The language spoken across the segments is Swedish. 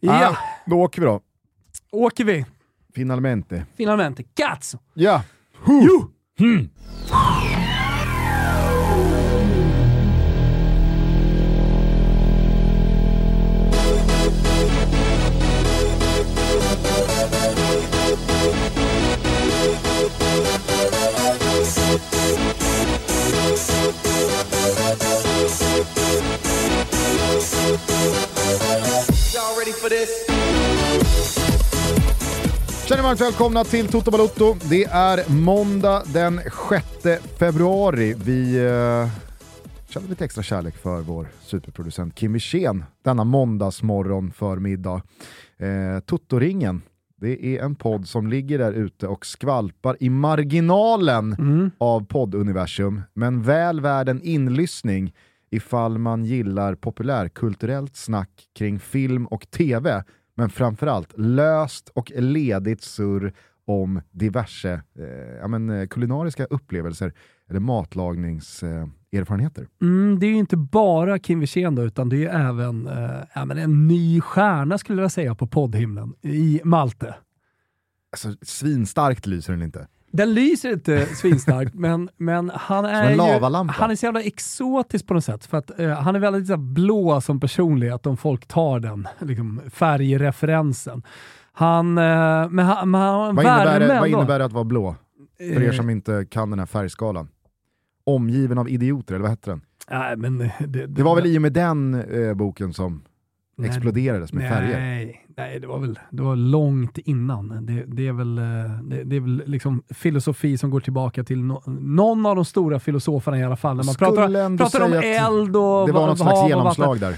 Ja, Ah, då åker vi då. åker vi. Finalmente. Finalmente. Cazzo! Ja. Jo! Y'all ready for this? Känner varmt välkomna till Toto Balotto. Det är måndag den 6 februari. Vi eh, känner lite extra kärlek för vår superproducent Kim Wirsén denna måndagsmorgon förmiddag. Eh, Toto-ringen, det är en podd som ligger där ute och skvalpar i marginalen av podduniversum, men väl värd en inlyssning ifall man gillar populärkulturellt snack kring film och tv, men framförallt löst och ledigt surr om diverse eh, ja, men, eh, kulinariska upplevelser eller matlagningserfarenheter. Eh, Mm, det är ju inte bara Kim Wirsén utan det är ju även eh, ja, men en ny stjärna skulle jag säga på poddhimlen i Malte. alltså, svinstarkt lyser den inte. Den lyser inte svinstarkt, men, men han är ju, han är så jävla exotisk på något sätt. För att, eh, han är väldigt så blå som personlighet om folk tar den liksom, färgreferensen. Han, eh, men han, men han Vad innebär, det, vad innebär det att vara blå? För er Eh, som inte kan den här färgskalan. Omgiven av idioter, eller vad hette den? Nej, men det, Det var väl i och med den eh, boken som Nej, exploderades med färger? Nej, nej det, var väl, det var långt innan. Det, det är väl, eh, det, det är väl liksom filosofi som går tillbaka till no, någon av de stora filosoferna i alla fall. När man Skulle pratar, pratar om eld och Det var va- något slags genomslag där.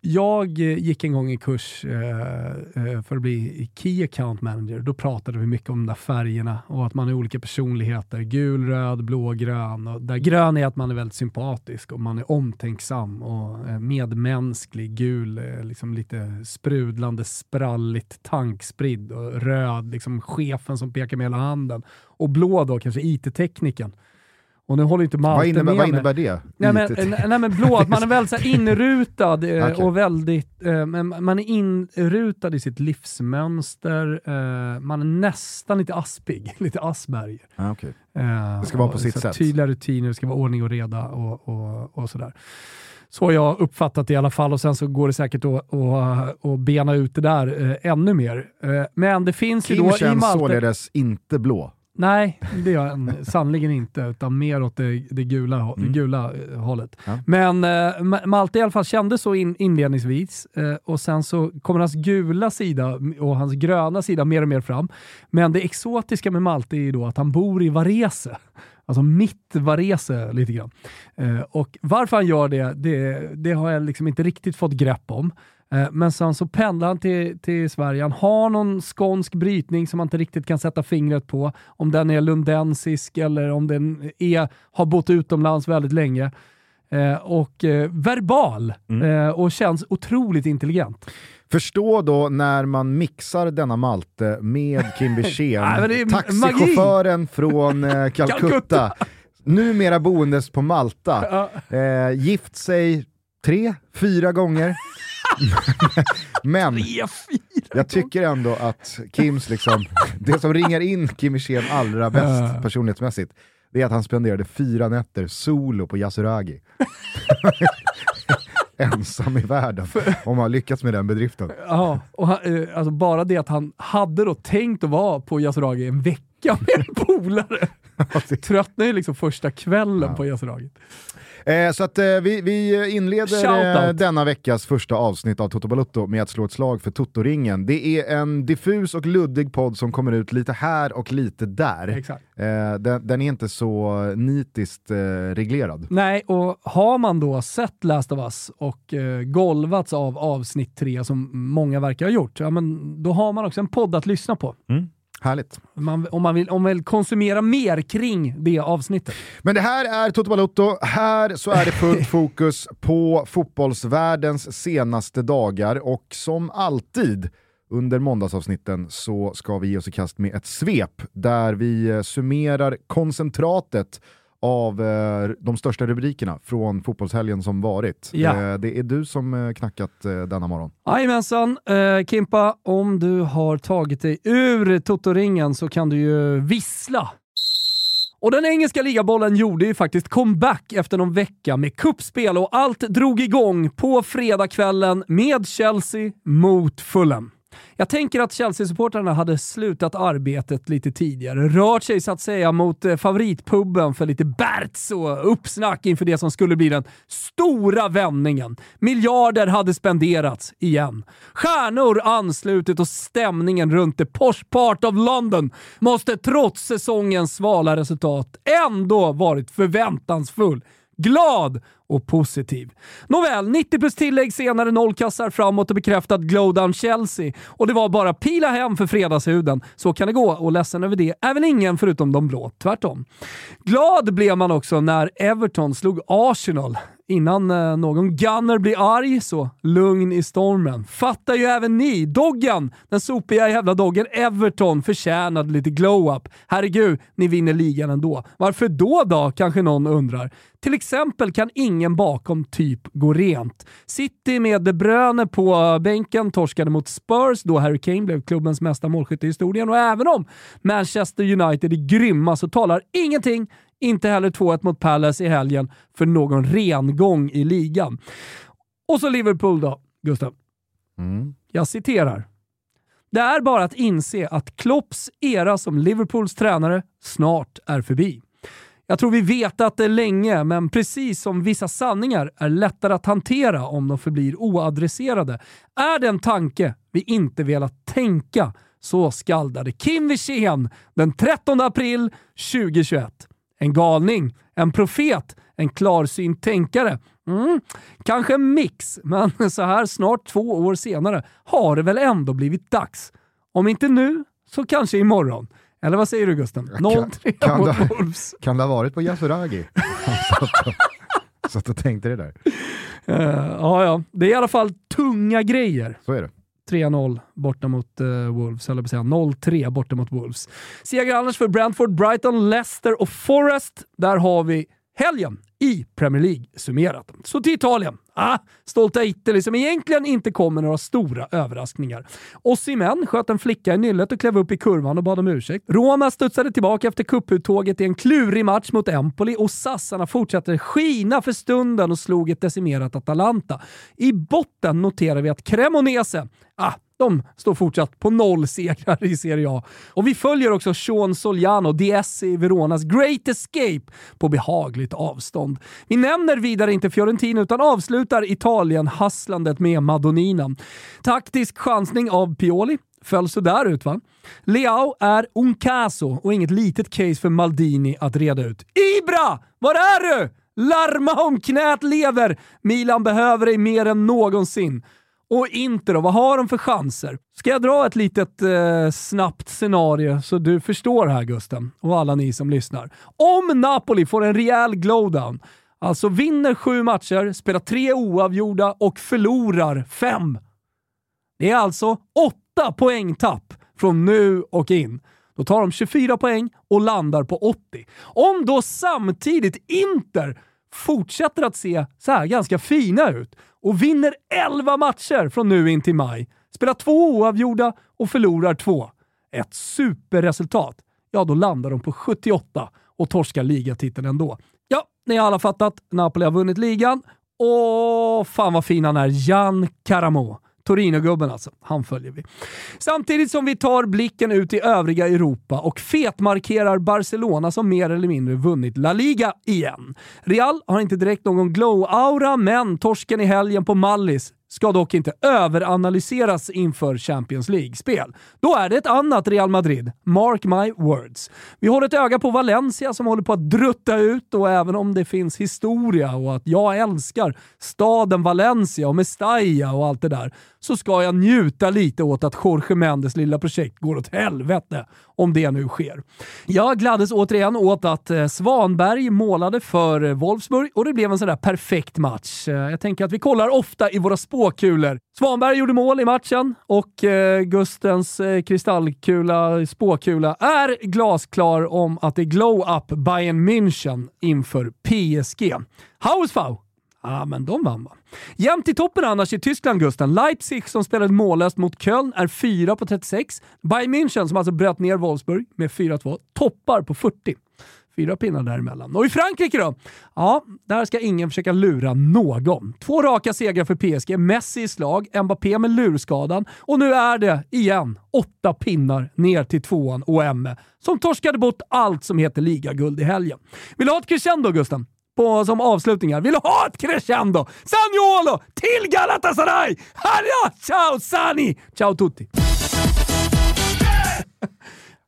Jag eh, gick en gång en kurs eh, eh, för att bli Key Account Manager. Då pratade vi mycket om de där färgerna och att man är olika personligheter. Gul, röd, blå, grön. Och där grön är att man är väldigt sympatisk och man är omtänksam och medmänsklig. Gul är liksom lite sprudlande, spralligt, tankspridd och röd, liksom chefen som pekar med hela handen. Och blå då kanske IT-tekniken. Och nu håller inte Malte Vad innebär, med vad innebär det? Nej men, IT? nej men blå, att man är väldigt så här inrutad eh, Okej. och väldigt, eh, man är inrutad i sitt livsmönster, eh, man är nästan lite aspig, lite Asperger. Ah, okej. Eh, Det ska vara på och sitt sätt. Tydliga rutiner, det ska vara ordning och reda och, och, och sådär. Så har jag uppfattat det i alla fall och sen så går det säkert att, att, att bena ut det där eh, ännu mer. Eh, men det finns ju Kim då i känns Malte... således inte blå. Nej, det gör han sannoliken inte, utan mer åt det, det gula, det gula eh, hållet. Ja. Men eh, Ma- Malte i alla fall kände så in, inledningsvis eh, och sen så kommer hans gula sida och hans gröna sida mer och mer fram. Men det exotiska med Malte är ju då att han bor i Varese. Alltså mitt Varese lite grann. Eh, och varför han gör det, det, det har jag liksom inte riktigt fått grepp om. Eh, Men sen så pendlar han till, till Sverige. Han har någon skånsk brytning som man inte riktigt kan sätta fingret på. Om den är lundensisk eller om den är, har bott utomlands väldigt länge. Eh, och eh, verbal eh, och känns otroligt intelligent. Förstå då när man mixar denna Malte med Kim Wirsén, taxichauffören från eh, Calcutta, Calcutta. numera boendes på Malta, eh, gift sig tre, fyra gånger. Men jag tycker ändå att Kims, liksom, det som ringar in Kim Wirsén allra bäst Ja. personlighetsmässigt, det är att han spenderade fyra nätter solo på Yasuragi. Ensam i världen, om han lyckats med den bedriften. Ja, och han, eh, alltså bara det att han hade då tänkt att vara på Yasuragi en vecka med en polare. Tröttnade ju liksom första kvällen på Yasuragi. Eh, så att eh, vi, vi inleder eh, denna veckas första avsnitt av Toto Balutto med att slå ett slag för Toto-ringen. Det är en diffus och luddig podd som kommer ut lite här och lite där. Exakt. Eh, den, den är inte så nitiskt eh, reglerad. Nej, och har man då sett Last of Us och eh, golvats av avsnitt tre som många verkar ha gjort, ja, men då har man också en podd att lyssna på. Härligt. Man, om, man vill, om man vill konsumera mer kring det avsnittet. Men det här är Toto Balutto. Här så är det fullt fokus på fotbollsvärldens senaste dagar och som alltid under måndagsavsnitten så ska vi ge oss i kast med ett svep där vi eh, summerar koncentratet av eh, de största rubrikerna från fotbollshelgen som varit. Ja. Eh, det är du som eh, knackat eh, denna morgon. Jajamensan, eh, Kimpa, om du har tagit dig ur Toto-ringen så kan du ju vissla. Och den engelska ligabollen gjorde ju faktiskt comeback efter någon vecka med kuppspel och allt drog igång på fredagskvällen med Chelsea mot Fulham. Jag tänker att Chelsea-supportrarna hade slutat arbetet lite tidigare, rört sig så att säga mot eh, favoritpubben för lite Berts och uppsnack inför det som skulle bli den stora vändningen. Miljarder hade spenderats igen. Stjärnor anslutit och stämningen runt the posh part of London måste trots säsongens svala resultat ändå varit förväntansfull glad och positiv. Nåväl, 90 plus tillägg senare, noll kassar framåt och bekräftat glowdown Chelsea. Och det var bara pila hem för fredagshuden. Så kan det gå och ledsen över det är väl ingen förutom de blå, tvärtom. Glad blev man också när Everton slog Arsenal Innan eh, någon gunner blir arg, så lugn i stormen. Fattar ju även ni. Doggen, den sopiga jävla doggen Everton förtjänade lite glow-up. Herregud, ni vinner ligan ändå. Varför då då, kanske någon undrar. Till exempel kan ingen bakom typ gå rent. City med De Bruyne på eh, bänken torskade mot Spurs då Harry Kane blev klubbens mesta målskytt i historien och även om Manchester United är grymma så talar ingenting inte heller 2-1 mot Palace i helgen för någon rengång i ligan. Och så Liverpool då, Gustav. Mm. Jag citerar. Det är bara att inse att Klopps era som Liverpools tränare snart är förbi. Jag tror vi vetat det länge, men precis som vissa sanningar är lättare att hantera om de förblir oadresserade, är det en tanke vi inte velat tänka. Så skaldade Kim Wirsén den 13 april 2021. En galning, en profet, en klarsynt tänkare. Mm, kanske en mix, men så här snart två år senare har det väl ändå blivit dags. Om inte nu, så kanske imorgon. Eller vad säger du Gusten? 0-3 kan mot det- Wolves. Kan det ha varit på Yasuragi? Och- Satt och tänkte det där. Eh, ja, ja. Det är i alla fall tunga grejer. Så är det. 3-0 borta mot uh, Wolves, eller på att säga 0-3 borta mot Wolves. Seger annars för Brentford, Brighton, Leicester och Forest. Där har vi helgen i Premier League summerat. Så till Italien. Ah, stolta Italy som egentligen inte kom med några stora överraskningar. Osimhen sköt en flicka i nyllet och klev upp i kurvan och bad om ursäkt. Roma studsade tillbaka efter kupputtåget i en klurig match mot Empoli och sassarna fortsatte skina för stunden och slog ett decimerat Atalanta. I botten noterar vi att Cremonese, ah, de står fortsatt på noll segrar i Serie A. Och vi följer också Sean Soliano, DS i Veronas Great Escape, på behagligt avstånd. Vi nämner vidare inte Fiorentina utan avslutar Italien-hasslandet med Madonina. Taktisk chansning av Pioli. Föll sådär ut va? Leao är un caso och inget litet case för Maldini att reda ut. Ibra! Var är du? Larma om knät lever! Milan behöver dig mer än någonsin. Och Inter då, vad har de för chanser? Ska jag dra ett litet eh, snabbt scenario så du förstår här Gusten och alla ni som lyssnar. Om Napoli får en rejäl glowdown, alltså vinner sju matcher, spelar tre oavgjorda och förlorar fem. Det är alltså åtta poängtapp från nu och in. Då tar de 24 poäng och landar på 80. Om då samtidigt Inter fortsätter att se så här ganska fina ut och vinner 11 matcher från nu in till maj, spelar två oavgjorda och förlorar två. Ett superresultat. Ja, då landar de på 78 och torskar ligatiteln ändå. Ja, ni har alla fattat. Napoli har vunnit ligan. Och fan vad fin han är. Jan Caramo. Torino-gubben alltså. Han följer vi. Samtidigt som vi tar blicken ut i övriga Europa och fetmarkerar Barcelona som mer eller mindre vunnit La Liga igen. Real har inte direkt någon glow-aura, men torsken i helgen på Mallis ska dock inte överanalyseras inför Champions League-spel. Då är det ett annat Real Madrid. Mark my words. Vi håller ett öga på Valencia som håller på att drutta ut och även om det finns historia och att jag älskar staden Valencia och Mestalla och allt det där, så ska jag njuta lite åt att Jorge Mendes lilla projekt går åt helvete, om det nu sker. Jag gladdes återigen åt att eh, Svanberg målade för eh, Wolfsburg och det blev en sån där perfekt match. Eh, jag tänker att vi kollar ofta i våra spår spåkulor. Svanberg gjorde mål i matchen och eh, Gustens eh, kristallkula, spåkula, är glasklar om att det är glow-up Bayern München inför PSG. Hausfau Ja, men de vann va? Jämnt i toppen annars i Tyskland, Gusten. Leipzig som spelade mållöst mot Köln är 4 på 36. Bayern München som alltså bröt ner Wolfsburg med 4-2 toppar på 40. Fyra pinnar däremellan. Och i Frankrike då? Ja, där ska ingen försöka lura någon. Två raka segrar för PSG, Messi i slag, Mbappé med lurskadan och nu är det igen åtta pinnar ner till tvåan OM som torskade bort allt som heter ligaguld i helgen. Vill du ha ett crescendo Gusten? på, som avslutningar. Vill du ha ett crescendo? Saniolo till Galatasaray! Hallå! Ciao Sani! Ciao tutti!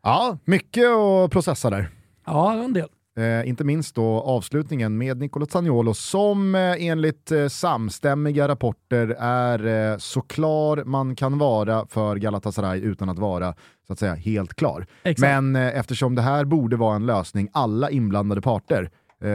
Ja, mycket att processa där. Ja, en del. Eh, inte minst då avslutningen med Nicolo Zaniolo som eh, enligt eh, samstämmiga rapporter är eh, så klar man kan vara för Galatasaray utan att vara så att säga helt klar. Exakt. Men eh, eftersom det här borde vara en lösning alla inblandade parter eh,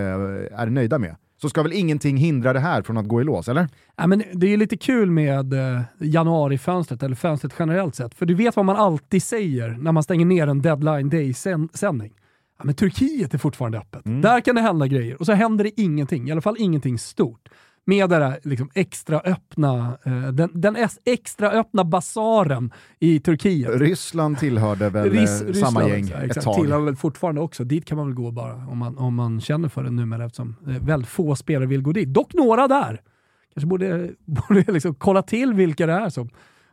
är nöjda med så ska väl ingenting hindra det här från att gå i lås, eller? Ja, men det är lite kul med eh, januarifönstret, eller fönstret generellt sett. För du vet vad man alltid säger när man stänger ner en deadline day-sändning. Ja, men Turkiet är fortfarande öppet. Där kan det hända grejer. Och så händer det ingenting, i alla fall ingenting stort. Med det där liksom extra öppna, eh, den, den extra öppna basaren i Turkiet. Ryssland tillhörde väl Rys- eh, samma Ryssland, gäng ja, ett exakt, tag. Tillhör väl fortfarande också. Dit kan man väl gå bara om man, om man känner för det numera eftersom eh, väldigt få spelare vill gå dit. Dock några där. Kanske borde, borde liksom kolla till vilka det är som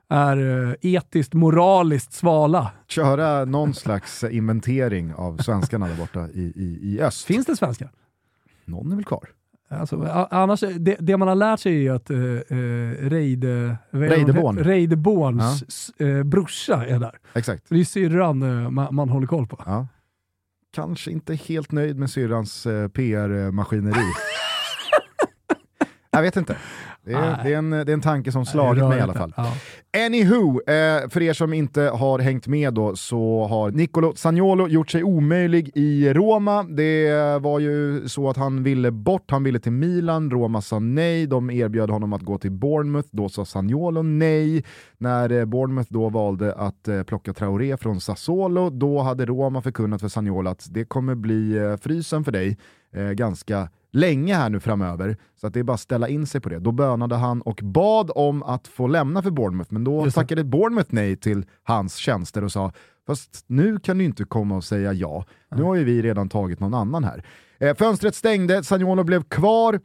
är eh, etiskt, moraliskt svala. Köra någon slags inventering av svenskarna där borta i, i, i öst. Finns det svenskar? Någon är väl kvar? Alltså, annars, det, det man har lärt sig är ju att uh, uh, Reide, Reideborn. Reideborns s- eh, brorsa är där. Exakt. Det är syrran eh, man, man håller koll på. Ja. Kanske inte helt nöjd med syrrans eh, PR-maskineri. Jag vet inte. Det är, det, är en, det är en tanke som slagit mig i alla fall. Ja. Anywho, eh, för er som inte har hängt med då så har Nicolo Zaniolo gjort sig omöjlig i Roma. Det var ju så att han ville bort, han ville till Milan, Roma sa nej, de erbjöd honom att gå till Bournemouth, då sa Zaniolo nej. När eh, Bournemouth då valde att eh, plocka Traoré från Sassuolo, då hade Roma förkunnat för Zaniolo att det kommer bli frysen för dig eh, ganska länge här nu framöver, så att det är bara att ställa in sig på det. Då bönade han och bad om att få lämna för Bournemouth, men då Just tackade Bournemouth nej till hans tjänster och sa fast nu kan du inte komma och säga ja, nu har ju vi redan tagit någon annan här. Eh, fönstret stängde, Sagnolo blev kvar,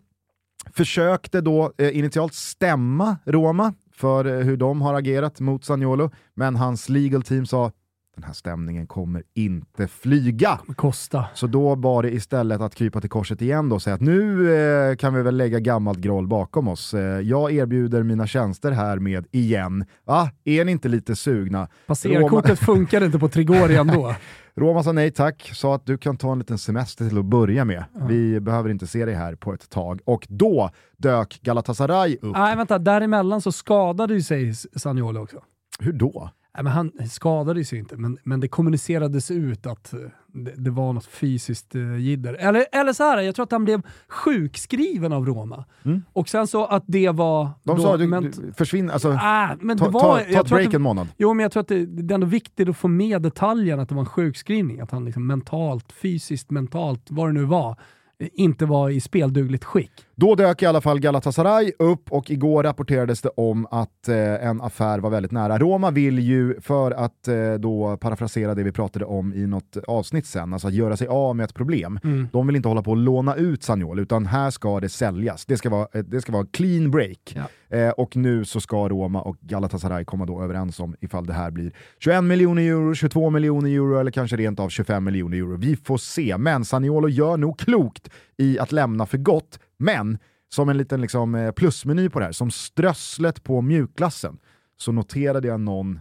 försökte då eh, initialt stämma Roma för eh, hur de har agerat mot Sagnolo, men hans legal team sa den här stämningen kommer inte flyga. Kosta. Så då var det istället att krypa till korset igen då och säga att nu eh, kan vi väl lägga gammalt groll bakom oss. Eh, jag erbjuder mina tjänster här med igen. Va? Är ni inte lite sugna? Passerkortet funkar inte på Trigori ändå. Roma sa nej tack, sa att du kan ta en liten semester till att börja med. Vi behöver inte se dig här på ett tag. Och då dök Galatasaray upp. Nej, vänta. Däremellan så skadade ju sig Saniolo också. Hur då? Nej, men han skadade sig inte, men, men det kommunicerades ut att eh, det, det var något fysiskt uh, jidder. Eller, eller så här, jag tror att han blev sjukskriven av Roma. Mm. Och sen så att det var... De då, sa du, men, du försvinn, alltså, Ah, men ta, det var, ta, ta jag ett break det, en månad. Jo, men jag tror att det, det är ändå viktigt att få med detaljen att det var en sjukskrivning. Att han liksom mentalt, fysiskt, mentalt, vad det nu var, eh, inte var i speldugligt skick. Då dök i alla fall Galatasaray upp och igår rapporterades det om att eh, en affär var väldigt nära. Roma vill ju, för att eh, då parafrasera det vi pratade om i något avsnitt sen, alltså att göra sig av med ett problem. De vill inte hålla på att låna ut Sagnol, utan här ska det säljas. Det ska vara, eh, det ska vara clean break. Ja. Eh, och nu så ska Roma och Galatasaray komma då överens om ifall det här blir 21 miljoner euro, 22 miljoner euro eller kanske rent av 25 miljoner euro. Vi får se, men Saniolo gör nog klokt i att lämna för gott. Men som en liten liksom, eh, plusmeny på det här, som strösslet på mjukglassen, så noterade jag någon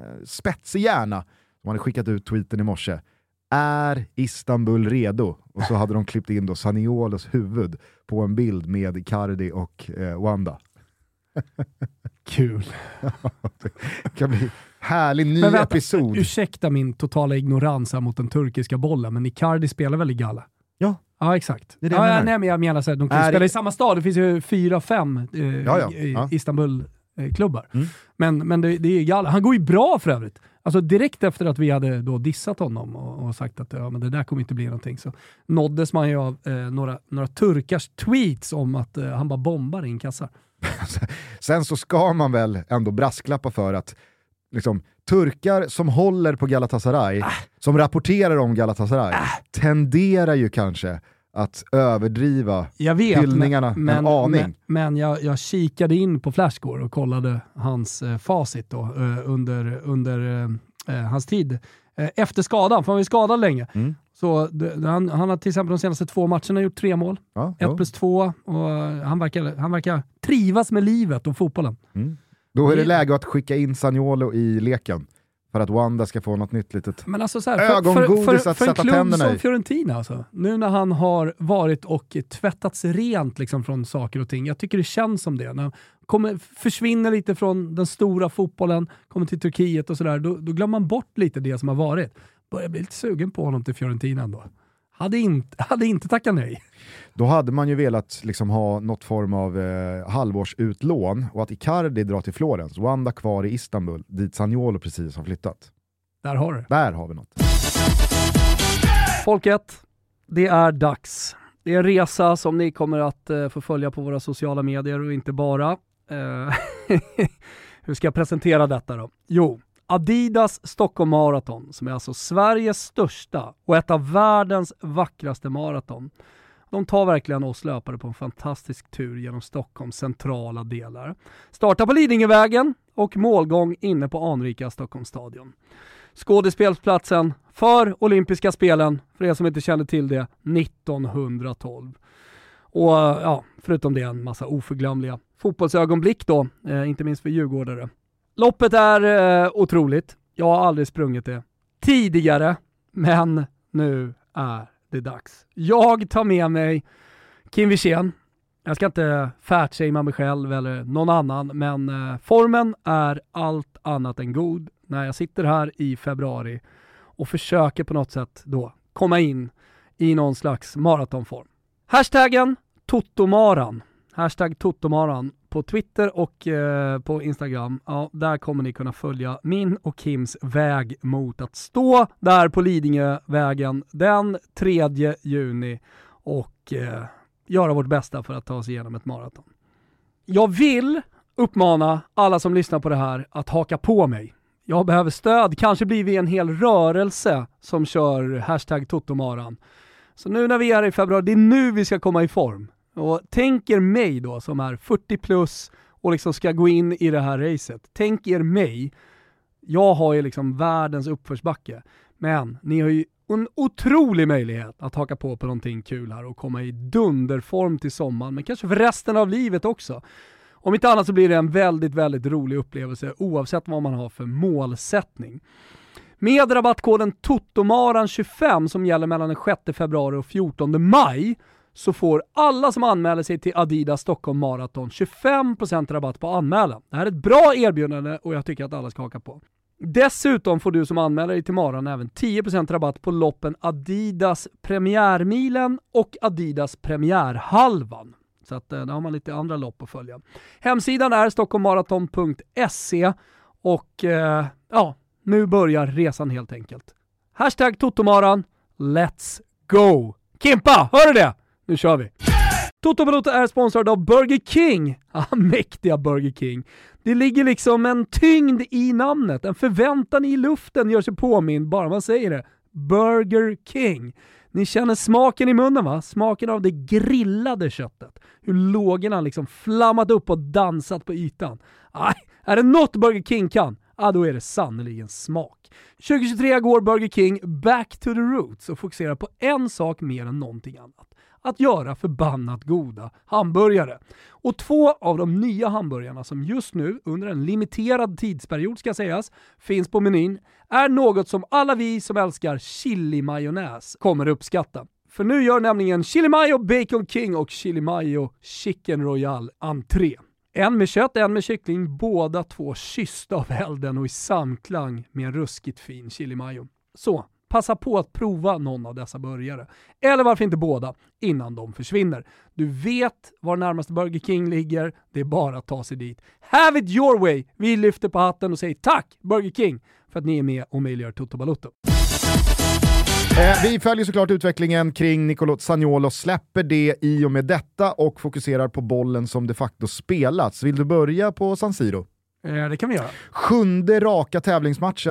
eh, spetsig hjärna som hade skickat ut tweeten i morse. Är Istanbul redo? Och så hade de klippt in då Saniolos huvud på en bild med Icardi och eh, Wanda. Kul. Det kan bli härlig ny Men vänta, episod. Ursäkta min totala ignorans här mot den turkiska bollen, men Icardi spelar väl i Galla? Ja. Ja, exakt. Det är det ja, jag ja, nej, men jag menar så här, de kan ju spela i samma stad. Det finns ju fyra, fem eh, Ja, ja. Istanbul-klubbar. Mm. Men, men det, det är galet. Han går ju bra för övrigt. Alltså direkt efter att vi hade då dissat honom och, och sagt att ja, men det där kommer inte bli någonting så nåddes man ju av eh, några, några turkars tweets om att eh, han bara bombar in kassar. Sen så ska man väl ändå brasklappa för att liksom, turkar som håller på Galatasaray, Äh. som rapporterar om Galatasaray, tenderar ju kanske att överdriva Jag vet, hyllningarna men, en aning. men, men jag, jag kikade in på Flashscore och kollade hans eh, facit då, eh, under, under eh, eh, hans tid eh, efter skadan, för han var ju skadad länge. Mm. Så det, han, han har till exempel de senaste två matcherna gjort tre mål. Ja, Ett plus två och eh, han verkar, han verkar trivas med livet och fotbollen. Mm. Då är det Det- läge att skicka in Sagnolo i leken för att Wanda ska få något nytt litet... Men alltså så här, för, för, Ögongodis för, att för en sätta klubb tänderna som i. Fiorentina alltså, nu när han har varit och tvättats rent liksom från saker och ting, jag tycker det känns som det. När han kommer, försvinner lite från den stora fotbollen, kommer till Turkiet och sådär, då, då glömmer man bort lite det som har varit. Börjar bli lite sugen på honom till Fiorentina ändå. Hade inte, hade inte tackat nej. Då hade man ju velat liksom ha något form av eh, halvårsutlån och att Icardi drar till Florens, Wanda kvar i Istanbul, dit Sagnolo precis har flyttat. Där har du. Där har vi något. Folket, det är dags. Det är en resa som ni kommer att eh, få följa på våra sociala medier och inte bara. Eh, hur ska jag presentera detta då? Jo, Adidas Stockholm Marathon, som är alltså Sveriges största och ett av världens vackraste maraton. De tar verkligen oss löpare på en fantastisk tur genom Stockholms centrala delar. Startar på Lidingövägen och målgång inne på anrika Stockholmsstadion skådespelsplatsen för olympiska spelen, för er som inte känner till det, 1912. Och ja, förutom det en massa oförglömliga fotbollsögonblick då, eh, inte minst för djurgårdare. Loppet är eh, otroligt. Jag har aldrig sprungit det tidigare, men nu är det dags. Jag tar med mig Kim Wirsén. Jag ska inte fatshamea mig själv eller någon annan, men eh, formen är allt annat än god när jag sitter här i februari och försöker på något sätt då komma in i någon slags maratonform. Hashtaggen Totomaran. Hashtag Totomaran på Twitter och eh, på Instagram. Ja, där kommer ni kunna följa min och Kims väg mot att stå där på Lidingövägen den 3 juni och eh, göra vårt bästa för att ta oss igenom ett maraton. Jag vill uppmana alla som lyssnar på det här att haka på mig. Jag behöver stöd, kanske blir vi en hel rörelse som kör hashtag Totomaran. Så nu när vi är i februari, det är nu vi ska komma i form. Och tänk er mig då som är 40 plus och liksom ska gå in i det här racet. Tänk er mig. Jag har ju liksom världens uppförsbacke. Men ni har ju en otrolig möjlighet att haka på på någonting kul här och komma i dunderform till sommaren, men kanske för resten av livet också. Om inte annat så blir det en väldigt, väldigt rolig upplevelse oavsett vad man har för målsättning. Med rabattkoden TOTOMARAN25 som gäller mellan den 6 februari och 14 maj så får alla som anmäler sig till Adidas Stockholm Marathon 25% rabatt på anmälan. Det här är ett bra erbjudande och jag tycker att alla ska haka på. Dessutom får du som anmäler dig till Maran även 10% rabatt på loppen Adidas Premiärmilen och Adidas Premiärhalvan. Så att då där har man lite andra lopp att följa. Hemsidan är stockholmmaraton.se och eh, ja, nu börjar resan helt enkelt. Hashtag Totomaran, let's go! Kimpa, hör du det? Nu kör vi! Toto Balotto är sponsrad av Burger King. Ah, mäktiga Burger King. Det ligger liksom en tyngd i namnet, en förväntan i luften gör sig påmind bara man säger det. Burger King. Ni känner smaken i munnen va? Smaken av det grillade köttet. Hur lågorna liksom flammat upp och dansat på ytan. Aj, är det något Burger King kan, ja då är det sannerligen smak. 2023 går Burger King back to the roots och fokuserar på en sak mer än någonting annat. Att göra förbannat goda hamburgare. Och två av de nya hamburgarna som just nu, under en limiterad tidsperiod ska sägas, finns på menyn, är något som alla vi som älskar chili-majonnäs kommer uppskatta. För nu gör nämligen Chili Mayo Bacon King och Chili Mayo Chicken Royal entré. En med kött, en med kyckling, båda två kyssta av elden och i samklang med en ruskigt fin chili mayo. Så, passa på att prova någon av dessa burgare. Eller varför inte båda, innan de försvinner. Du vet var närmaste Burger King ligger, det är bara att ta sig dit. Have it your way! Vi lyfter på hatten och säger tack Burger King för att ni är med och möjliggör Toto Balotto. Eh, vi följer såklart utvecklingen kring Nicolo Zaniolo, släpper det i och med detta och fokuserar på bollen som de facto spelats. Vill du börja på San Siro? Eh, det kan vi göra. Sjunde raka tävlingsmatchen.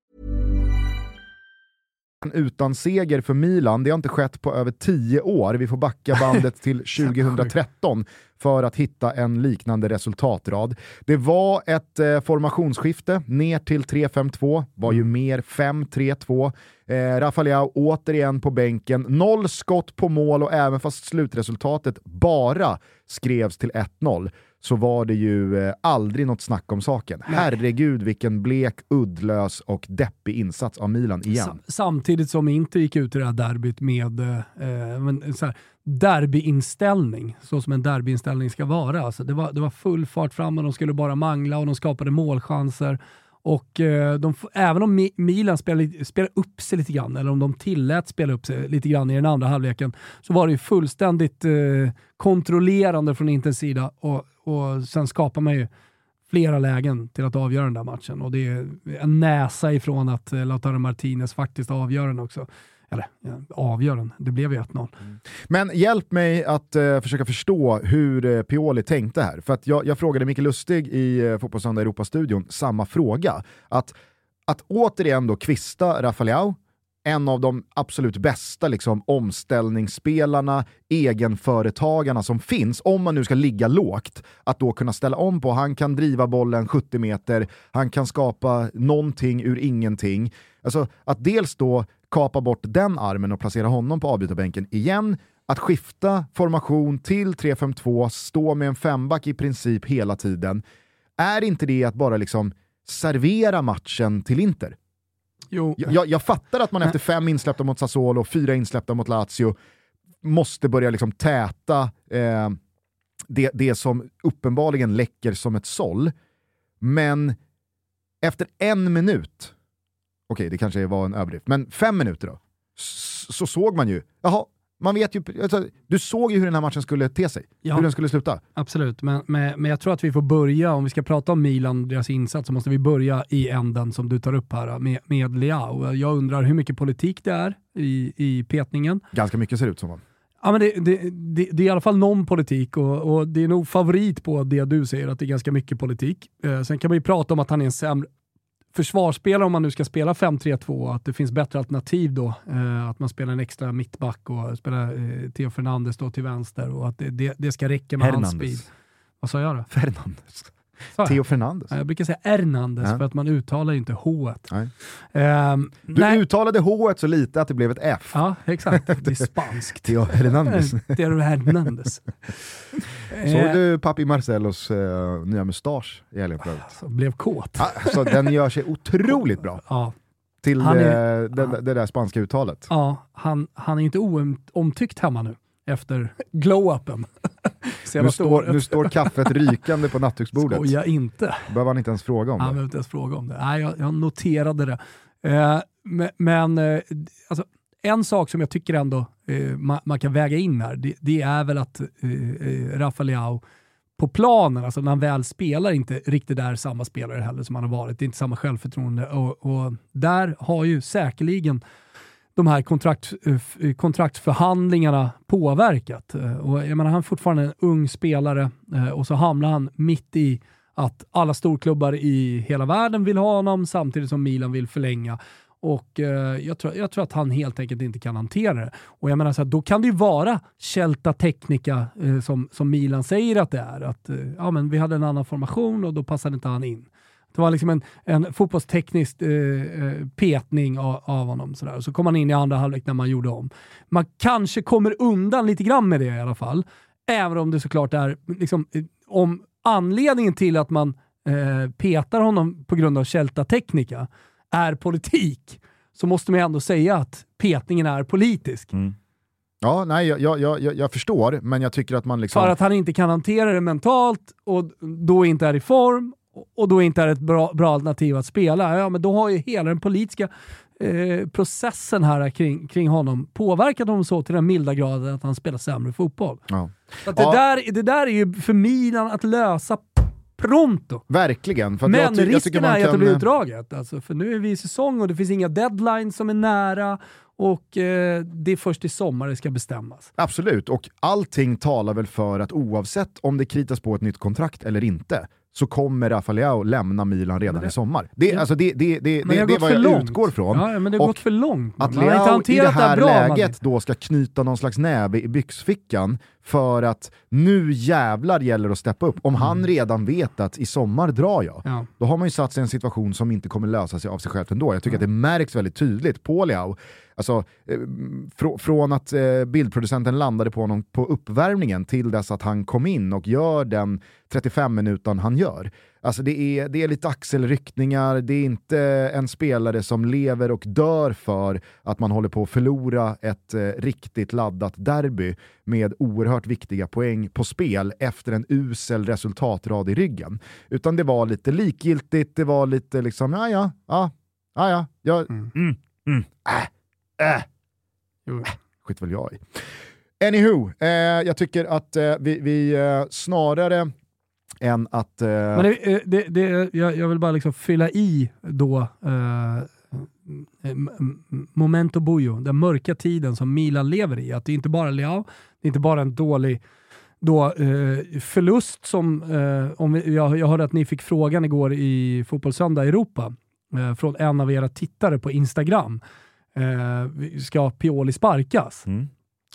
Utan seger för Milan. Det har inte skett på över tio år. Vi får backa bandet till 2013 för att hitta en liknande resultatrad. Det var ett eh, formationsskifte ner till 3-5-2, var ju mer 5-3-2. Eh, Rafael återigen på bänken, noll skott på mål och även fast slutresultatet bara skrevs till 1-0 så var det ju eh, aldrig något snack om saken. Nej. Herregud vilken blek, uddlös och deppig insats av Milan igen. Sam- samtidigt som Inter gick ut i det här derbyt med eh, eh, men, så här, derbyinställning, så som en derbyinställning ska vara. Alltså, det, var, det var full fart fram och de skulle bara mangla och de skapade målchanser. Och eh, de, även om Milan spelade, spelade upp sig lite grann, eller om de tillät spela upp sig lite grann i den andra halvleken, så var det ju fullständigt eh, kontrollerande från Inters sida och, och sen skapar man ju flera lägen till att avgöra den där matchen och det är en näsa ifrån att eh, Lautaro Martinez faktiskt avgör den också. Eller avgör den, det blev ju 1-0. Mm. Men hjälp mig att eh, försöka förstå hur eh, Pioli tänkte här. För att jag, jag frågade Micke Lustig i eh, Fotbollssöndag Europa-studion samma fråga. Att, att återigen då kvista Rafaleau, en av de absolut bästa liksom, omställningsspelarna, egenföretagarna som finns, om man nu ska ligga lågt, att då kunna ställa om på. Han kan driva bollen 70 meter, han kan skapa någonting ur ingenting. Alltså att dels då kapa bort den armen och placera honom på avbytarbänken igen, att skifta formation till 3-5-2, stå med en femback i princip hela tiden. Är inte det att bara liksom servera matchen till Inter? Jo, Jag, jag, fattar att man efter fem insläppta mot Sassuolo och fyra insläppta mot Lazio måste börja liksom täta eh, det, det som uppenbarligen läcker som ett såll. Men efter en minut, okej det kanske var en överdrift, men fem minuter då, så såg man ju, jaha, man vet ju, alltså, du såg ju hur den här matchen skulle te sig, Ja. hur den skulle sluta. absolut. Men, men, men jag tror att vi får börja, om vi ska prata om Milan och deras insats, så måste vi börja i änden som du tar upp här med, med Leao. Jag undrar hur mycket politik det är i, i petningen. Ganska mycket ser det ut som. Va? Ja, men det, det, det, det är i alla fall någon politik och, och det är nog favorit på det du säger, att det är ganska mycket politik. Eh, sen kan man ju prata om att han är en sämre försvarsspelare om man nu ska spela 5-3-2, att det finns bättre alternativ då. Eh, att man spelar en extra mittback och spelar eh, Theo Fernandes då till vänster och att det, det, det ska räcka med hans speed. Hernandez. Vad sa jag då? Fernandes. Theo Fernandes. Ja, Jag brukar säga Hernandez Ja. för att man uttalar ju inte H. Ehm, Du nej. uttalade H så lite att det blev ett F. Ja, exakt. Det är spanskt. Theo Hernandez. Theo Hernandez. Såg du Papi Marcellos eh, nya mustasch i helgen förut? Så blev kåt. Alltså, den gör sig otroligt bra Ja, till Han är- eh, det, det där spanska uttalet. ja han, han är inte oomtyckt hemma nu efter glow-upen. Nu Senaste står, året. nu står kaffet rykande på nattduksbordet. Skoja inte. behöver han inte ens fråga om Han behöver inte ens fråga om det. Nej, jag, jag noterade det. Eh, men men eh, alltså, en sak som jag tycker ändå eh, man, man kan väga in här, det, det är väl att eh, eh, Rafa Leao på planen, alltså när han väl spelar, inte riktigt är samma spelare heller som han har varit. Det är inte samma självförtroende och, och där har ju säkerligen de här kontrakt, eh, eh, kontraktsförhandlingarna påverkat. Eh, och jag menar, han är fortfarande en ung spelare och så hamnar han mitt i att alla storklubbar i hela världen vill ha honom samtidigt som Milan vill förlänga. Och eh, jag, tror, jag tror att han helt enkelt inte kan hantera det. Och jag menar så här, då kan det ju vara Celta Technica eh, som, som Milan säger att det är. Att eh, ja, men vi hade en annan formation och då passade inte han in. Det var liksom en, en fotbollsteknisk eh, eh, petning av, av honom. Sådär. Så kom han in i andra halvlek när man gjorde om. Man kanske kommer undan lite grann med det i alla fall. Även om det såklart är, liksom, eh, om anledningen till att man eh, petar honom på grund av Celta Technica är politik, så måste man ju ändå säga att petningen är politisk. Ja, nej, jag, jag, jag, jag förstår, men jag tycker att man liksom... För att han inte kan hantera det mentalt och då inte är i form och då inte är ett bra, bra alternativ att spela. Ja, men då har ju hela den politiska eh, processen här kring, kring honom påverkat honom så till den milda graden att han spelar sämre fotboll. Ja. Att det, Ja. där, det där är ju för Milan att lösa pronto. Verkligen. Men jag, ty- jag risken man är ju att det kan, blir utdraget. Alltså, för nu är vi i säsong och det finns inga deadlines som är nära och eh, det är först i sommar det ska bestämmas. Absolut, och allting talar väl för att oavsett om det kritas på ett nytt kontrakt eller inte, så kommer Rafa Leao lämna Milan redan i sommar. Det, alltså det, det, det, Men det, det är vad jag långt. utgår från. Ja, men det har Och gått för långt. Att Man inte Leao i det här bra, man. läget då ska knyta någon slags näve i byxfickan för att nu jävlar gäller det att steppa upp. Om han redan vet att i sommar drar jag, Mm. Ja. då har man ju satt sig i en situation som inte kommer lösa sig av sig självt ändå. Jag tycker att det märks väldigt tydligt på Leao. Alltså, eh, fr- från att eh, bildproducenten landade på honom på uppvärmningen till dess att han kom in och gör den 35 minuten han gör. Alltså det är, det är lite axelryckningar, det är inte en spelare som lever och dör för att man håller på att förlora ett eh, riktigt laddat derby med oerhört viktiga poäng på spel efter en usel resultatrad i ryggen. Utan det var lite likgiltigt, det var lite liksom, ja ja, ja, ja, ja, ja mm, mm, äh, äh, Jo. skit väl jag i. Anywho, eh, jag tycker att eh, vi, vi eh, snarare än att... Eh, Men det, eh, det, det, jag, jag vill bara liksom fylla i då eh, m- momento buio, den mörka tiden som Milan lever i. Att det är inte bara Leao, det är inte bara en dålig då, eh, förlust som, eh, om vi, jag, jag hörde att ni fick frågan igår i Fotbollssöndag Europa eh, från en av era tittare på Instagram. Eh, ska Pioli sparkas? Mm.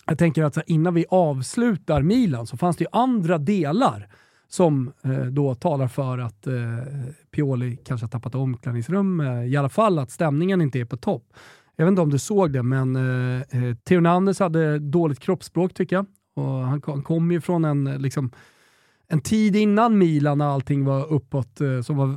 Jag tänker att här, innan vi avslutar Milan så fanns det ju andra delar som eh, då talar för att eh, Pioli kanske har tappat omklädningsrum, eh, i alla fall att stämningen inte är på topp. Jag vet inte om du såg det, men eh, eh, Theo Hernandez hade dåligt kroppsspråk tycker jag. Och han, kom- han kom ju från en, eh, liksom, en tid innan Milan när allting var uppåt, eh, som, var,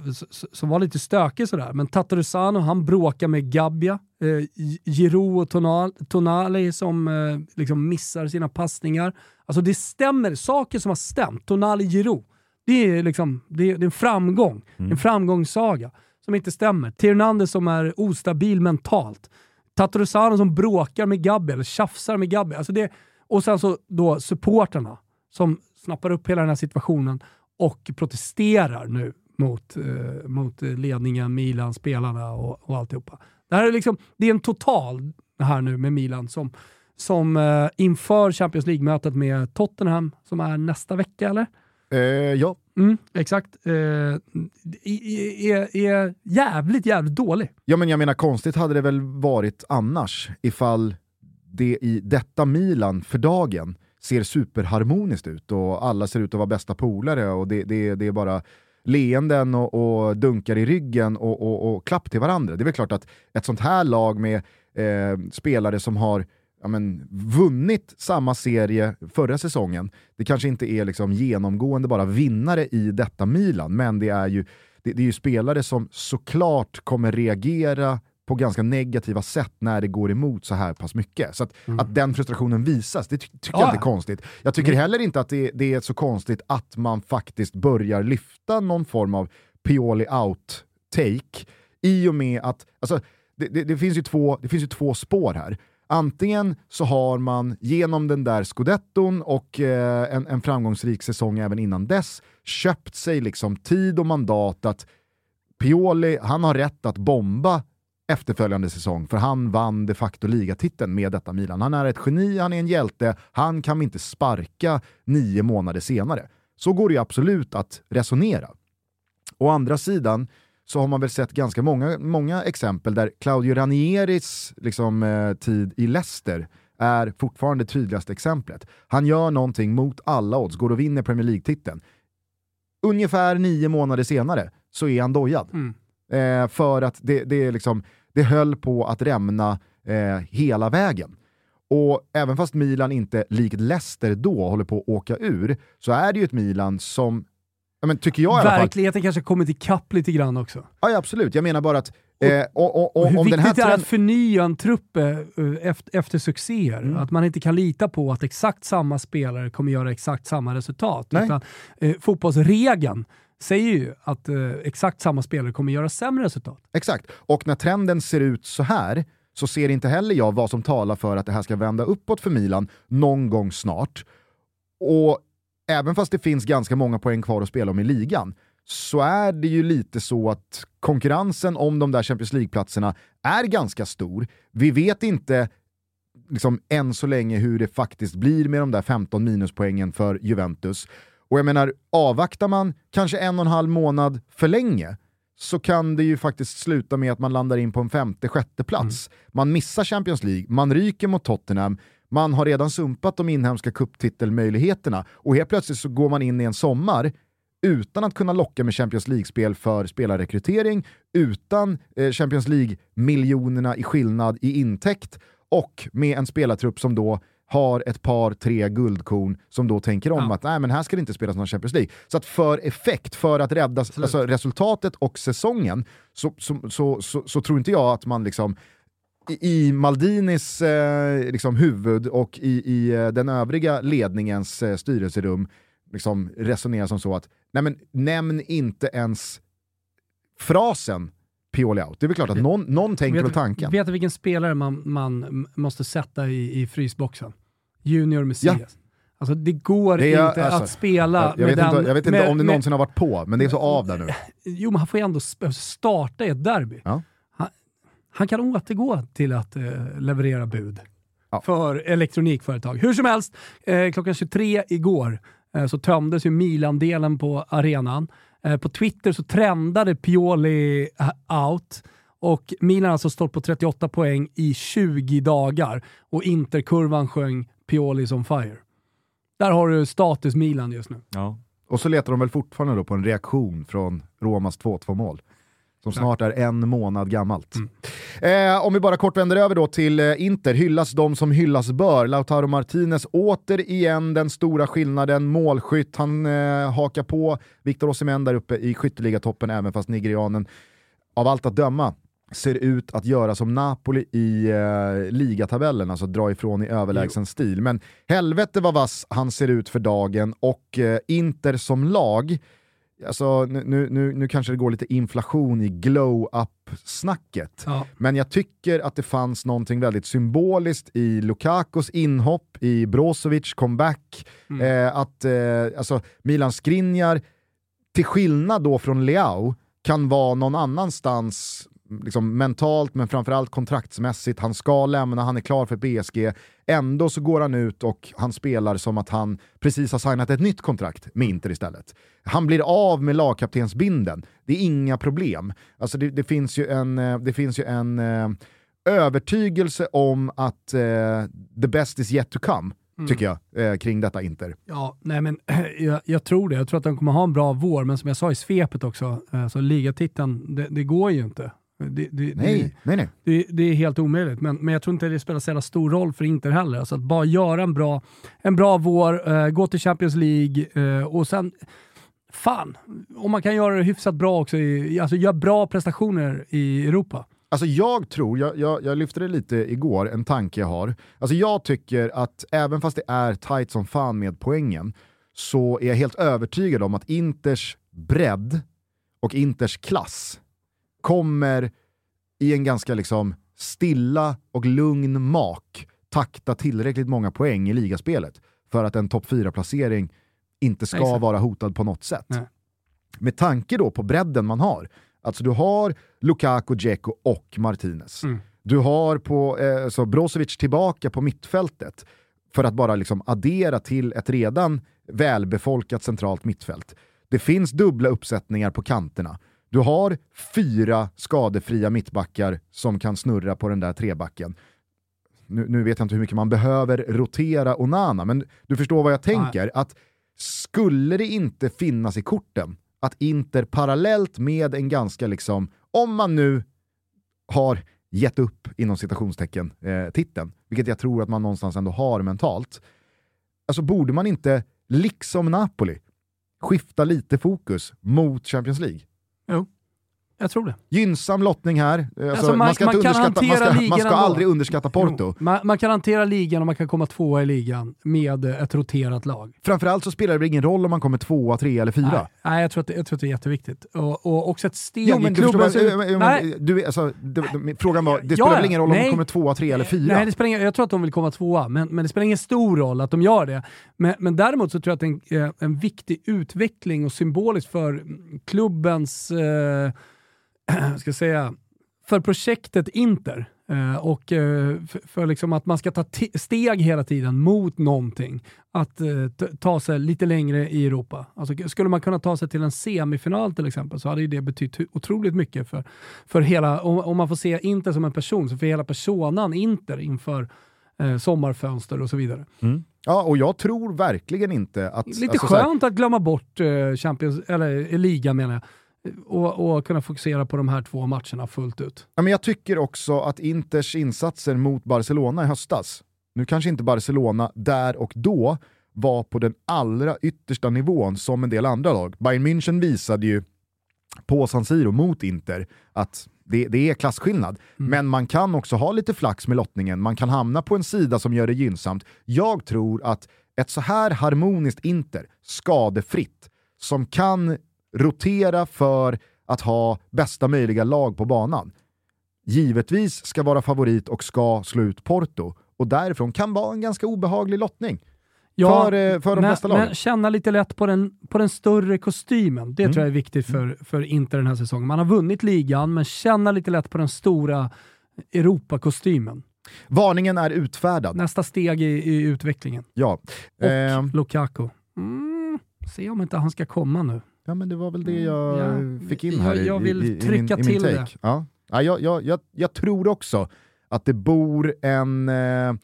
som var lite stökig sådär. Men Tatarusano, han bråkar med Gabbia. Eh, Gi- Giroud och Tonal, Tonali som eh, liksom missar sina passningar. Alltså det stämmer, saker som har stämt. Tonali Giroud, det är, liksom, det är, det är en framgång. En framgångssaga som inte stämmer. Theo Hernandez som är ostabil mentalt. Tatarusano som bråkar med Gabbia, eller tjafsar med Gabbia. Alltså det, och sen så då supporterna som snappar upp hela den här situationen och protesterar nu mot, eh, mot ledningen, Milan, spelarna och, och alltihopa. Det här är liksom, det är en total här nu med Milan som, som eh, inför Champions League-mötet med Tottenham som är nästa vecka eller? eh, ja, Mm, exakt. Eh, är, är, är jävligt, jävligt dålig. Ja men jag menar konstigt hade det väl varit annars ifall det i detta Milan för dagen ser superharmoniskt ut och alla ser ut att vara bästa polare och det, det, det är bara leenden och, och dunkar i ryggen och, och, och klapp till varandra. Det är väl klart att ett sånt här lag med eh, spelare som har ja, men, vunnit samma serie förra säsongen, det kanske inte är liksom genomgående bara vinnare i detta Milan, men det är ju det, det är ju spelare som såklart kommer reagera på ganska negativa sätt när det går emot så här pass mycket. Så att, att den frustrationen visas, det ty tycker jag Ja. inte är konstigt. Jag tycker heller inte att det, det är så konstigt att man faktiskt börjar lyfta någon form av Pioli out-take i och med att, alltså, det, det, det, finns ju två, det finns ju två spår här. Antingen så har man genom den där scudetton och eh, en, en framgångsrik säsong även innan dess köpt sig liksom tid och mandat att Pioli, han har rätt att bomba efterföljande säsong, för han vann de facto ligatiteln med detta Milan. Han är ett geni, han är en hjälte, han kan vi inte sparka nio månader senare. Så går det ju absolut att resonera. Å andra sidan så har man väl sett ganska många, många exempel där Claudio Ranieris liksom, eh, tid i Leicester är fortfarande det tydligaste exemplet. Han gör någonting mot alla odds, går och vinner Premier League-titeln. Ungefär nio månader senare så är han dojad. Mm. Eh, för att det, det, är liksom, det höll på att rämna eh, hela vägen. Och även fast Milan inte, likt Leicester då, håller på att åka ur, så är det ju ett Milan som, ja, men tycker jag i alla fall... Verkligheten kanske kommit ikapp lite grann också. Ja, absolut. Jag menar bara att eh, och, och, och, hur viktigt det är att förnya en trupp eh, efter, efter succéer. Mm. Att man inte kan lita på att exakt samma spelare kommer göra exakt samma resultat. Nej. Utan, eh, fotbollsregeln säger ju att eh, exakt samma spelare kommer göra sämre resultat. Exakt. Och när trenden ser ut så här så ser inte heller jag vad som talar för att det här ska vända uppåt för Milan någon gång snart. Och även fast det finns ganska många poäng kvar att spela om i ligan så är det ju lite så att konkurrensen om de där Champions League-platserna är ganska stor. Vi vet inte liksom, än så länge hur det faktiskt blir med de där 15 minuspoängen för Juventus. Och jag menar, avvaktar man kanske en och en halv månad för länge så kan det ju faktiskt sluta med att man landar in på en femte, sjätte plats. Man missar Champions League, man ryker mot Tottenham, man har redan sumpat de inhemska cuptitelmöjligheterna och helt plötsligt så går man in i en sommar utan att kunna locka med Champions League-spel för spelarrekrytering, utan eh, Champions League-miljonerna i skillnad i intäkt och med en spelartrupp som då har ett par, tre guldkorn som då tänker om Ja. att nej men här ska det inte spelas någon Champions League. Så att för effekt, för att rädda alltså, resultatet och säsongen, så, så, så, så, tror inte jag att man liksom i, Maldinis eh, liksom huvud och i, i eh, den övriga ledningens eh, styrelserum liksom resonerar som så att nej men, nämn inte ens frasen Pioli out. Det är väl klart att någon, någon tänker väl tanken. vet du vilken spelare man, man måste sätta i, i frysboxen? Junior Messias. Ja. Alltså det går Det är- inte alltså, att spela Jag, jag, med den... inte, jag vet inte med, om det med, någonsin har varit på, men det är så av där nu. Jo, men han får ju ändå sp- starta i ett derby. Ja. Han, han kan återgå till att eh, leverera bud Ja. för elektronikföretag. Hur som helst, eh, klockan 23 igår eh, så tömdes ju Milan-delen på arenan. Eh, på Twitter så trendade Pioli eh, out och Milan har alltså stått på 38 poäng i 20 dagar och Interkurvan sjöng Pioli on fire. Där har du status Milan just nu. Ja. Och så letar de väl fortfarande då på en reaktion från Romas 2-2 mål. Som snart är en månad gammalt. Eh, om vi bara kort vänder över då till eh, Inter, hyllas de som hyllas bör. Lautaro Martinez återigen den stora skillnaden, målskytt. Han eh, hakar på Victor Osimhen där uppe i skytteligatoppen även fast nigerianen av allt att döma ser ut att göra som Napoli i eh, ligatabellen, alltså dra ifrån i överlägsen stil. Men helvete vad vass han ser ut för dagen och eh, Inter som lag, alltså nu, nu, nu, kanske det går lite inflation i glow-up-snacket. Ja. Men jag tycker att det fanns någonting väldigt symboliskt i Lukakos inhopp, i Brozovic comeback, eh, att eh, alltså, Milan Skriniar, till skillnad då från Leao, kan vara någon annanstans liksom mentalt men framförallt kontraktsmässigt. Han ska lämna, han är klar för PSG. Ändå så går han ut och han spelar som att han precis har signat ett nytt kontrakt med Inter istället. Han blir av med lagkaptensbinden. Det är inga problem. Alltså det, det finns ju en, eh, det finns ju en eh, övertygelse om att eh, the best is yet to come, tycker jag, eh, kring detta Inter. Ja, nej men jag, jag tror det. Jag tror att de kommer ha en bra vår, men som jag sa i svepet också, eh, så ligatiteln, det, det går ju inte. Det, det, Nej, nej, nej. Det, det, det är helt omöjligt, men, men jag tror inte det spelar så stor roll för Inter heller. Alltså att bara göra en bra, en bra vår, eh, gå till Champions League eh, och sen, fan, om man kan göra det hyfsat bra också, i, alltså göra bra prestationer i Europa. Alltså jag tror, jag, jag, jag lyfte det lite igår, en tanke jag har. Alltså jag tycker att även fast det är tight som fan med poängen, så är jag helt övertygad om att Inters bredd och Inters klass kommer i en ganska liksom stilla och lugn mak takta tillräckligt många poäng i ligaspelet för att en topp 4-placering inte ska Exakt. vara hotad på något sätt. Nej. Med tanke då på bredden man har, Alltså du har Lukaku, Dzeko och Martinez. Mm. Du har på, eh, så Brozovic tillbaka på mittfältet för att bara liksom addera till ett redan välbefolkat centralt mittfält. Det finns dubbla uppsättningar på kanterna. Du har fyra skadefria mittbackar som kan snurra på den där trebacken. Nu, nu vet jag inte hur mycket man behöver rotera Onana, men du förstår vad jag tänker. Att skulle det inte finnas i korten att Inter parallellt med en ganska, liksom, om man nu har gett upp inom citationstecken eh, titeln, vilket jag tror att man någonstans ändå har mentalt, alltså borde man inte, liksom Napoli, skifta lite fokus mot Champions League? Jo, jag tror det. Gynnsam lottning här. Alltså, Alltså, man- man, ska man inte underskatta, man ska, man ska aldrig underskatta Porto. Man, man kan hantera ligan och man kan komma tvåa i ligan med eh, ett roterat lag. Framförallt så spelar det ingen roll om man kommer tvåa, trea eller fyra. Nej, nej jag, tror att det, jag tror att det är jätteviktigt. Och, och också ett steg Jo i men det, det, frågan var, det spelar väl ingen roll om man kommer tvåa, trea eller fyra? Nej, det spelar ingen, jag tror att de vill komma tvåa, men, men det spelar ingen stor roll att de gör det. Men, men däremot så tror jag att det är en, eh, en viktig utveckling och symboliskt för klubbens, eh, ska säga, för projektet Inter. Eh, och eh, för, för liksom att man ska ta steg hela tiden mot någonting. Att eh, ta sig lite längre i Europa. Alltså, skulle man kunna ta sig till en semifinal till exempel så hade ju det betytt otroligt mycket för, för hela, om, om man får se Inter som en person, så för hela personan Inter inför sommarfönster och så vidare. Ja, och jag tror verkligen inte att... Lite alltså, så här- skönt att glömma bort Champions, eller liga menar jag, och, och kunna fokusera på de här två matcherna fullt ut. Ja, men jag tycker också att Inters insatser mot Barcelona i höstas, nu kanske inte Barcelona där och då var på den allra yttersta nivån som en del andra lag. Bayern München visade ju på San Siro mot Inter att det, det är klasskillnad. Men man kan också ha lite flax med lottningen, man kan hamna på en sida som gör det gynnsamt. Jag tror att ett så här harmoniskt Inter, skadefritt, som kan rotera för att ha bästa möjliga lag på banan, givetvis ska vara favorit och ska slå ut Porto. Och därifrån kan vara en ganska obehaglig lottning. för, eh, för de men, bästa lagen. Men känna lite lätt på den, på den större kostymen. Det Mm. tror jag är viktigt för, för Inter den här säsongen. Man har vunnit ligan, men känna lite lätt på den stora Europakostymen. Varningen är utfärdad. Nästa steg i, i utvecklingen. Ja. Och Eh, Lukaku. Mm, se om inte han ska komma nu. Ja, men det var väl det jag Ja, fick in jag- här i, jag vill i, i, trycka min, i min till take. det. Ja. Ja, jag, jag, jag, jag tror också att det bor en, eh,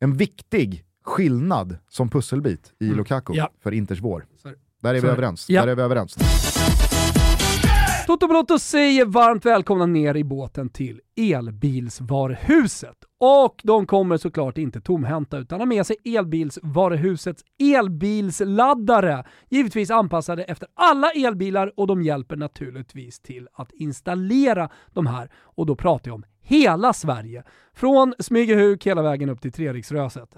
en viktig skillnad som pusselbit i Lukaku Mm. Ja. för Inters vår. Så är. Där är vi överens. Där är vi överens. Toto Balotto säger varmt välkomna ner i båten till elbilsvaruhuset. Och de kommer såklart inte tomhänta utan har med sig elbilsvaruhusets elbilsladdare. Givetvis anpassade efter alla elbilar och de hjälper naturligtvis till att installera de här. Och då pratar jag om hela Sverige. Från Smygehuk hela vägen upp till Treriksröset.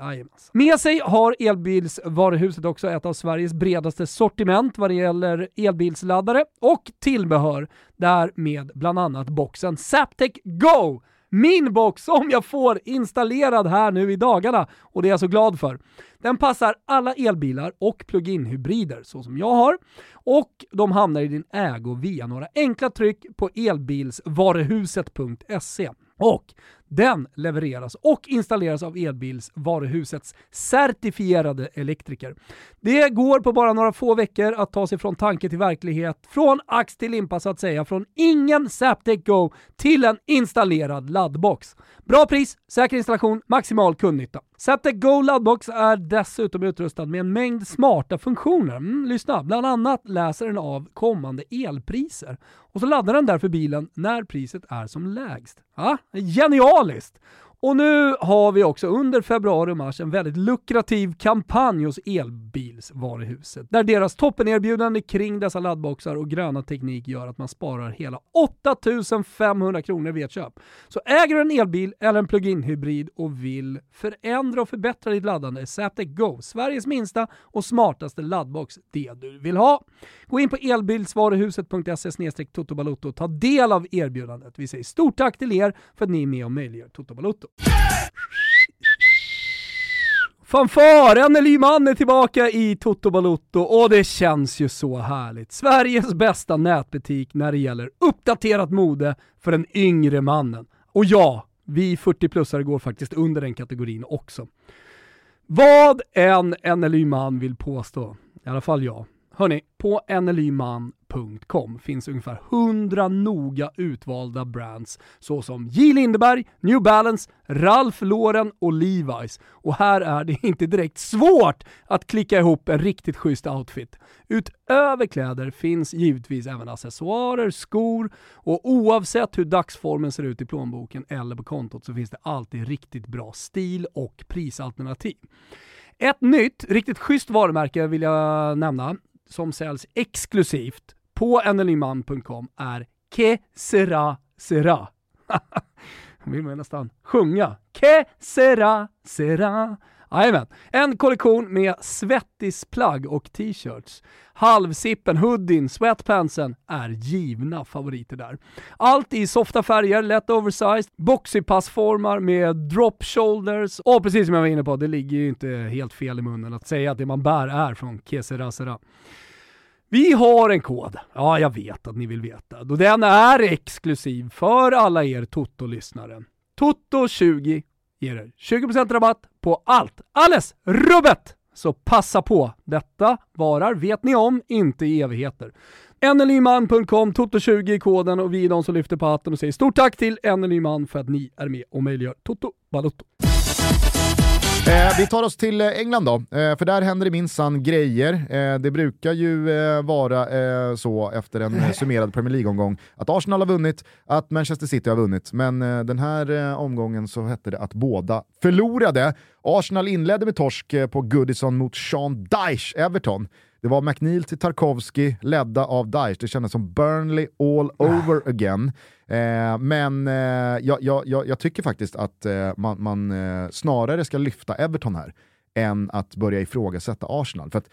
Med sig har elbilsvaruhuset också ett av Sveriges bredaste sortiment vad det gäller elbilsladdare och tillbehör. Där med bland annat boxen Zaptec Go! Min box som jag får installerad här nu i dagarna och det är jag så glad för. Den passar alla elbilar och plug-in hybrider så som jag har och de hamnar i din ägo via några enkla tryck på elbilsvaruhuset.se. Och den levereras och installeras av elbilsvaruhusets certifierade elektriker. Det går på bara några få veckor att ta sig från tanke till verklighet, från ax till limpa så att säga, från ingen Zaptec Go till en installerad laddbox. Bra pris, säker installation, maximal kundnytta. Zaptec Go laddbox är dessutom utrustad med en mängd smarta funktioner. Mm, lyssna, bland annat läser den av kommande elpriser. Och så laddar den därför bilen när priset är som lägst. Ah, ja, moraliskt. Och nu har vi också under februari och mars en väldigt lukrativ kampanj hos Elbilsvaruhuset. Där deras toppenerbjudande kring dessa laddboxar och gröna teknik gör att man sparar hela 8500 kronor vid ett köp. Så äger du en elbil eller en plug-in hybrid och vill förändra och förbättra ditt laddande är Zaptec Go Sveriges minsta och smartaste laddbox det du vill ha. Gå in på elbilsvaruhuset.se totobalotto och ta del av erbjudandet. Vi säger stort tack till er för att ni är med och möjliggör Toto Balotto. Fanfar! NLY Man är tillbaka i Toto Balotto och det känns ju så härligt. Sveriges bästa nätbutik när det gäller uppdaterat mode för den yngre mannen. Och ja, vi 40-plussare går faktiskt under den kategorin också. Vad en NLY Man vill påstå, i alla fall jag. Hörni, på NLY-man nlyman.com finns ungefär 100 noga utvalda brands såsom J. Lindeberg, New Balance, Ralph Lauren och Levi's. Och här är det inte direkt svårt att klicka ihop en riktigt schysst outfit. Utöver kläder finns givetvis även accessoarer, skor och oavsett hur dagsformen ser ut i plånboken eller på kontot så finns det alltid riktigt bra stil och prisalternativ. Ett nytt, riktigt schysst varumärke vill jag nämna som säljs exklusivt på nlyman.com är Que Sera Sera. vill man nästan sjunga. Que Sera Sera. Jajamän. En kollektion med svettisplagg och t-shirts. Halvsippen, hoodien, sweatpantsen är givna favoriter där. Allt i softa färger, lätt oversized, boxypassformar med drop shoulders och precis som jag var inne på, det ligger ju inte helt fel i munnen att säga att det man bär är från Kesera vi har en kod, ja jag vet att ni vill veta, då den är exklusiv för alla er Toto-lyssnare. Toto20 ger er 20% rabatt på allt, alles rubbet! Så passa på! Detta varar, vet ni om, inte i evigheter. NLYman.com, Toto20 i koden och vi är de som lyfter på hatten och säger stort tack till NLYman för att ni är med och möjliggör Toto Balotto. Eh, vi tar oss till eh, England då, eh, för där händer det minsann grejer. Eh, det brukar ju eh, vara eh, så efter en summerad Premier League-omgång att Arsenal har vunnit, att Manchester City har vunnit, men den här omgången så hette det att båda förlorade. Arsenal inledde med torsk på Goodison mot Sean Dyche, Everton. Det var McNeil till Tarkovsky, ledda av Dyche. Det kändes som Burnley all over again. Eh, men eh, jag, jag, jag, tycker faktiskt att eh, man, man eh, snarare ska lyfta Everton här än att börja ifrågasätta Arsenal. För att,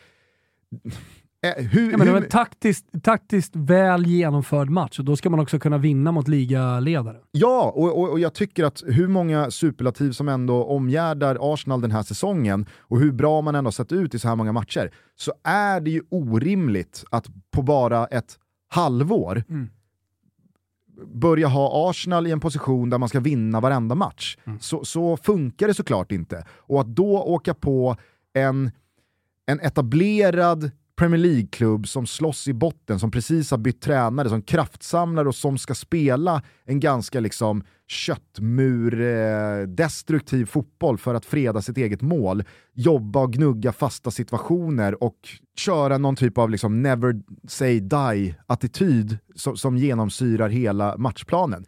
hur, ja, men det var en taktiskt, taktiskt väl genomförd match och då ska man också kunna vinna mot ligaledare. Ja, och, och, och, jag tycker att hur många superlativ som ändå omgärdar Arsenal den här säsongen och hur bra man ändå sett ut i så här många matcher, så är det ju orimligt att på bara ett halvår mm börja ha Arsenal i en position där man ska vinna varenda match. Mm. Så, så funkar det såklart inte. Och att då åka på en, en etablerad Premier League-klubb som slåss i botten, som precis har bytt tränare, som kraftsamlar och som ska spela en ganska liksom köttmur-destruktiv eh, fotboll för att freda sitt eget mål, jobba och gnugga fasta situationer och köra någon typ av liksom never say die-attityd som, som genomsyrar hela matchplanen.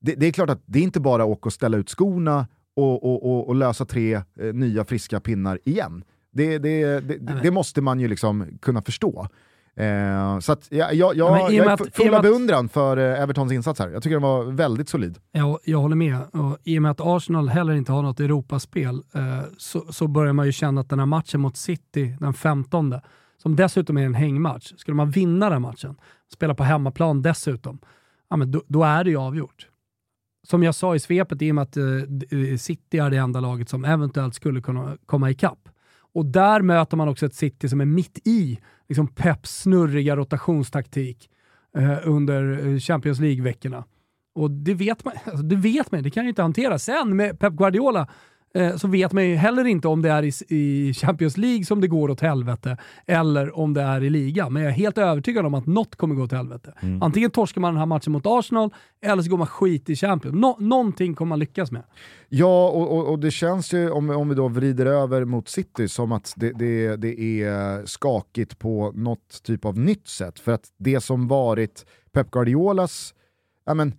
Det, det, är klart att det är inte bara att åka och ställa ut skorna och, och, och, och lösa tre eh, nya friska pinnar igen. Det, det, det, det, måste man ju liksom kunna förstå. Eh, så att, ja, jag, jag, ja, jag är full av beundran för eh, Evertons insats här. Jag tycker den var väldigt solid. Ja, jag håller med. Och I och med att Arsenal heller inte har något Europaspel eh, så, så börjar man ju känna att den här matchen mot City den 15, som dessutom är en hängmatch, skulle man vinna den matchen, spela på hemmaplan dessutom, ja, men då, då är det ju avgjort som jag sa i svepet, i och med att uh, City är det enda laget som eventuellt skulle kunna komma ikapp, och där möter man också ett City som är mitt i liksom Peps snurriga rotationstaktik eh, under eh, Champions League-veckorna. Och det vet man, alltså det vet man, det kan ju inte hantera. Sen med Pep Guardiola Eh, så vet man ju heller inte om det är i, i, Champions League som det går åt helvete eller om det är i ligan. Men jag är helt övertygad om att något kommer gå åt helvete. Mm. Antingen torskar man den här matchen mot Arsenal eller så går man skit i Champions. Nå någonting kommer man lyckas med. Ja, och, och, och, det känns ju, om, om vi då vrider över mot City, som att det, det, det är skakigt på något typ av nytt sätt. För att det som varit Pep Guardiolas ja, men,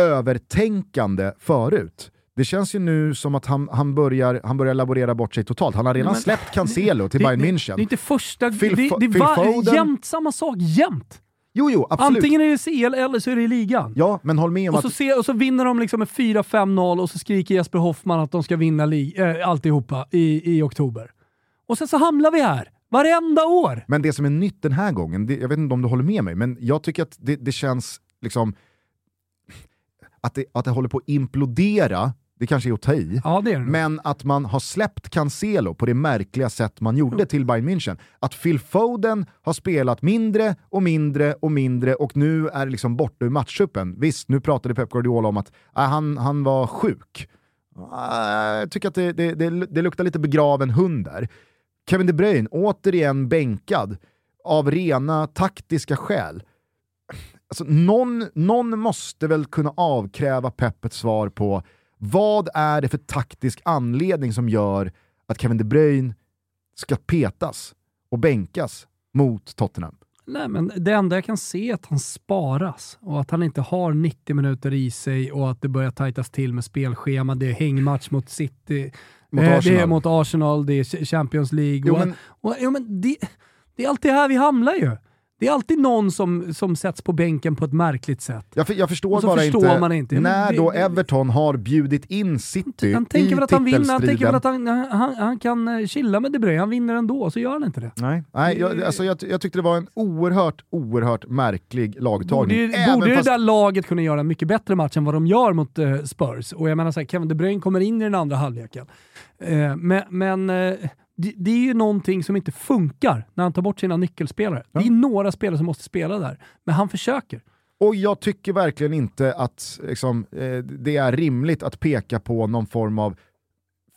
övertänkande förut, det känns ju nu som att han, han, börjar, han börjar laborera bort sig totalt. Han har redan men, släppt Cancelo till Bayern München. Det är inte första... Phil, det, det var jämt samma sak, jämt! Jo, jo, absolut. Antingen är det CL eller så är det i ligan. Ja, men håll med om och att... Så se, och så vinner de liksom med 4-5-0 och så skriker Jesper Hoffman att de ska vinna äh, alltihopa i, i oktober. Och sen så hamnar vi här. Varenda år! Men det som är nytt den här gången, det, jag vet inte om du håller med mig, men jag tycker att det, det känns liksom att det, att det håller på att implodera det kanske är att ta i. Ja, det det. Men att man har släppt Cancelo på det märkliga sätt man gjorde till Bayern München. Att Phil Foden har spelat mindre och mindre och mindre och nu är liksom borta ur matchuppen. Visst, nu pratade Pep Guardiola om att äh, han, han var sjuk. Äh, jag tycker att det, det, det, det luktar lite begraven hund där. Kevin De Bruyne, återigen bänkad av rena taktiska skäl. Alltså, någon, någon måste väl kunna avkräva Pep ett svar på vad är det för taktisk anledning som gör att Kevin De Bruyne ska petas och bänkas mot Tottenham? Nej, men det enda jag kan se är att han sparas och att han inte har 90 minuter i sig och att det börjar tajtas till med spelschema. Det är hängmatch mot City, Mot eh, det Arsenal. är mot Arsenal, det är Champions League. Jo, och, men- och, jo, men det, det är alltid här vi hamnar ju. Det är alltid någon som, som sätts på bänken på ett märkligt sätt. Jag, för, jag förstår Och så bara förstår inte, man inte. När det- då Everton har bjudit in City Han tänker i väl att han vinner, han tänker väl att han, han, han kan eh, chilla med De Bruyne, han vinner ändå, så gör han inte det. Nej, nej jag, alltså jag, jag tyckte det var en oerhört, oerhört märklig Borde, lagtagning. Även borde fast- det där laget kunna göra en mycket bättre match än vad de gör mot eh, Spurs? Och jag menar så här, Kevin De Bruyne kommer in i den andra halvleken. Eh, men men eh, det, det är ju någonting som inte funkar när han tar bort sina nyckelspelare. Det är några spelare som måste spela där, men han försöker. Och jag tycker verkligen inte att liksom, eh, det är rimligt att peka på någon form av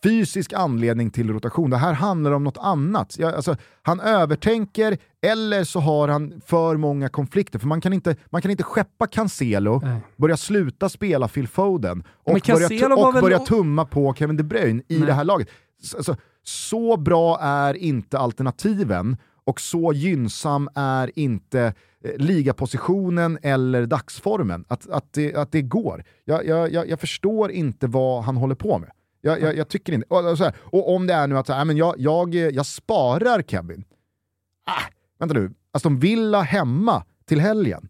fysisk anledning till rotation. Det här handlar om något annat. Jag, alltså, han övertänker eller så har han för många konflikter. För man kan inte, man kan inte skeppa Cancelo, Nej. börja sluta spela Phil Foden och, börja, och börja tumma på Kevin De Bruyne i Nej. det här laget. Så, alltså, så bra är inte alternativen och så gynnsam är inte eh, ligapositionen eller dagsformen. Att, att, det, att det går. Jag, jag, jag, jag förstår inte vad han håller på med. Jag, jag, jag tycker inte... Och, så här, och om det är nu att så här, men jag, jag, jag sparar Kevin. Ah, vänta nu, alltså, Aston Villa hemma till helgen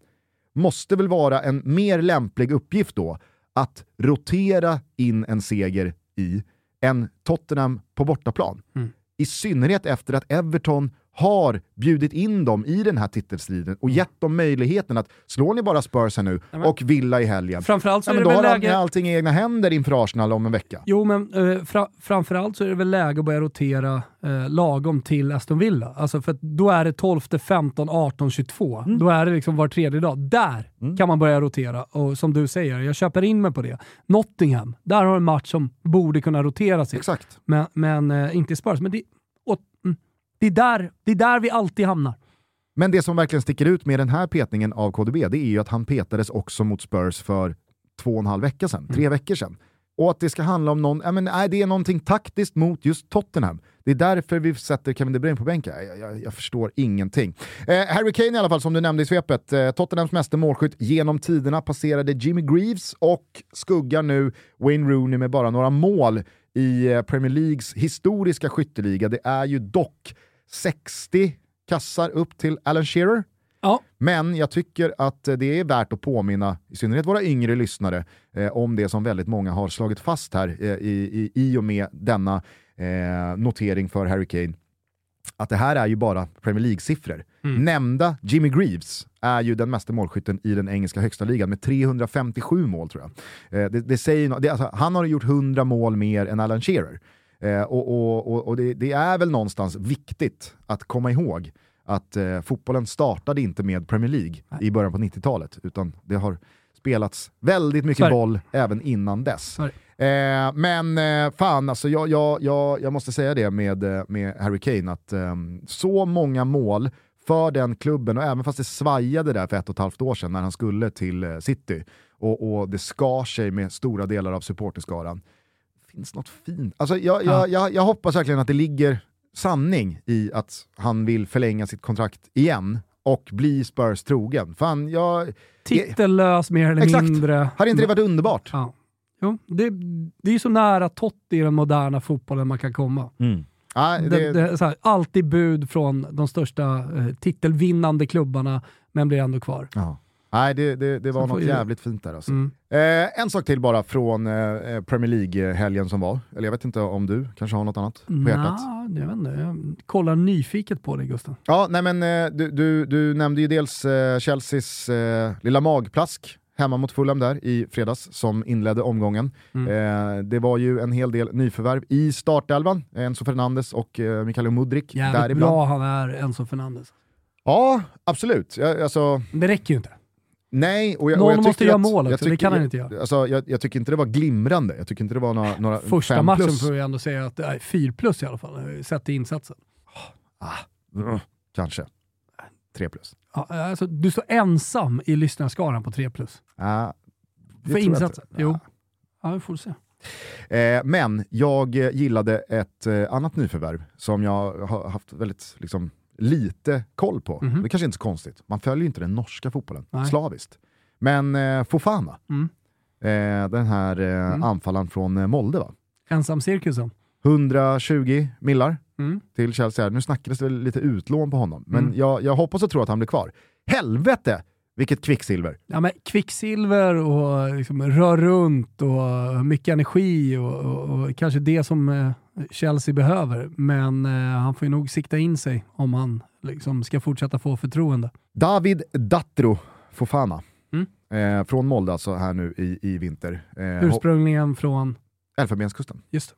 måste väl vara en mer lämplig uppgift då att rotera in en seger i än Tottenham på bortaplan. Mm. I synnerhet efter att Everton har bjudit in dem i den här titelstriden och gett dem möjligheten att slår ni bara Spurs här nu men- och Villa i helgen, Framförallt så ja, är det då väl har läge... allting i egna händer inför Arsenal om en vecka. Jo, men eh, fra, framförallt så är det väl läge att börja rotera eh, lagom till Aston Villa. Alltså för då är det 12, 15, 18, 22. Mm. Då är det liksom var tredje dag. Där kan man börja rotera. Och som du säger, jag köper in mig på det. Nottingham, där har en match som borde kunna roteras i. Exakt. Men, men eh, inte i Spurs. Men det, mm, det, är där, det är där vi alltid hamnar. Men det som verkligen sticker ut med den här petningen av KDB, det är ju att han petades också mot Spurs för två och en halv vecka sedan, tre veckor sedan. Och att det ska handla om någon, men, nej, det är någonting taktiskt mot just Tottenham. Det är därför vi sätter Kevin De Bruyne på bänken. Jag, jag, jag förstår ingenting. Eh, Harry Kane i alla fall, som du nämnde i svepet, eh, Tottenhams meste målskytt genom tiderna passerade Jimmy Greaves och skuggar nu Wayne Rooney med bara några mål i eh, Premier Leagues historiska skytteliga. Det är ju dock 60 kassar upp till Alan Shearer. Ja, Men jag tycker att det är värt att påminna, i synnerhet våra yngre lyssnare, eh, om det som väldigt många har slagit fast här eh, i, i, i och med denna eh, notering för Harry Kane. Att det här är ju bara Premier League-siffror. Nämnda Jimmy Greaves är ju den mesta målskytten i den engelska högsta ligan med 357 mål tror jag. Eh, det, det säger, no- det, alltså, han har gjort 100 mål mer än Alan Shearer. Eh, och och, och, och det, det är väl någonstans viktigt att komma ihåg att eh, fotbollen startade inte med Premier League i början på 90-talet, utan det har spelats väldigt mycket det. boll även innan dess. Är Eh, men eh, fan, alltså, jag, jag, jag, jag måste säga det med, eh, med Harry Kane, att ehm, så många mål för den klubben, och även fast det svajade där för ett och ett halvt år sedan när han skulle till eh, City, och, och det skar sig med stora delar av supporterskaran, finns något fint. Alltså, jag, Ja. jag, jag, jag hoppas verkligen att det ligger sanning i att han vill förlänga sitt kontrakt igen och bli Spurs trogen. Fan, jag... titellös mer eller Exakt. mindre. Hade inte det varit underbart? Ja. Jo, det, det är ju så nära Totti i den moderna fotbollen man kan komma. Ja, Det, det, det, så här, alltid bud från de största eh, titelvinnande klubbarna, men blir ändå kvar. ja. Nej, det, det, det var något jävligt fint där alltså. Mm. Eh, en sak till bara från eh, Premier League-helgen som var. Eller jag vet inte om du kanske har något annat på hjärtat? Nja, jag vet inte. Jag kollar nyfiket på dig Gustav. Ja, nej men eh, du, du, du nämnde ju dels eh, Chelseas eh, lilla magplask hemma mot Fulham där i fredags som inledde omgången. Eh, det var ju en hel del nyförvärv i startelvan, Enzo Fernandes och eh, Mikael Mudrik Jävligt däribland. bra han är, Enzo Fernandes. Ja, absolut. Jag, alltså, Det räcker ju inte. nej, och jag, Någon och jag måste tycker göra att- mål jag också, det kan han inte göra. Alltså, jag, jag tycker inte det var glimrande, jag tycker inte det var några, några Första fem matchen plus. får vi ändå säga att det är 4 plus i alla fall, sett till insatsen. Mm, kanske. Tre plus. Ja, alltså, du står ensam i lyssnarskaran på 3 plus. Ja, För insatsen? inte. Jo. Ja, vi får se. Eh, men jag eh, gillade ett eh, annat nyförvärv som jag har haft väldigt liksom, lite koll på. Mhm. Det kanske inte är så konstigt. Man följer ju inte den norska fotbollen Nej. slaviskt. Men eh, Fofana, Mm. eh, den här eh, Mm. anfallaren från eh, Molde va? Ensamcirkusen. 120 millar Mm. till Chelsea. här. Nu snackades det väl lite utlån på honom, men Mm. jag, jag hoppas och tror att han blir kvar. Helvete vilket kvicksilver! Ja, men kvicksilver och liksom rör runt och mycket energi och, och, och kanske det som eh, Chelsea behöver. Men eh, han får ju nog sikta in sig om han liksom ska fortsätta få förtroende. David Datro Fofana. Mm. Eh, från Molde alltså här nu i, i vinter. Eh, Ursprungligen från, Elfenbenskusten. just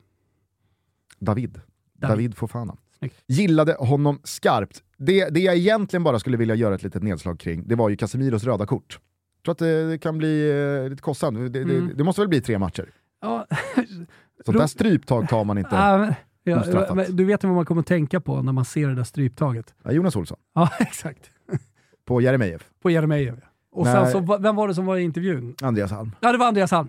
David. David. David, Fofana. Snyggt. Gillade honom skarpt. Det, det jag egentligen bara skulle vilja göra ett litet nedslag kring, det var ju Casemiros röda kort. Jag tror att det, det kan bli eh, lite kostsamt. Det, Mm. det, det måste väl bli tre matcher? Ja, Sånt där stryptag tar man inte. ja, ja, du vet vad man kommer att tänka på när man ser det där stryptaget. Ja, Jonas Olsson, Ja, exakt. på Jeremejeff. På Jeremejeff. Och Nej. sen så, vem var det som var i intervjun? Andreas Alm. Ja, det var Andreas Alm.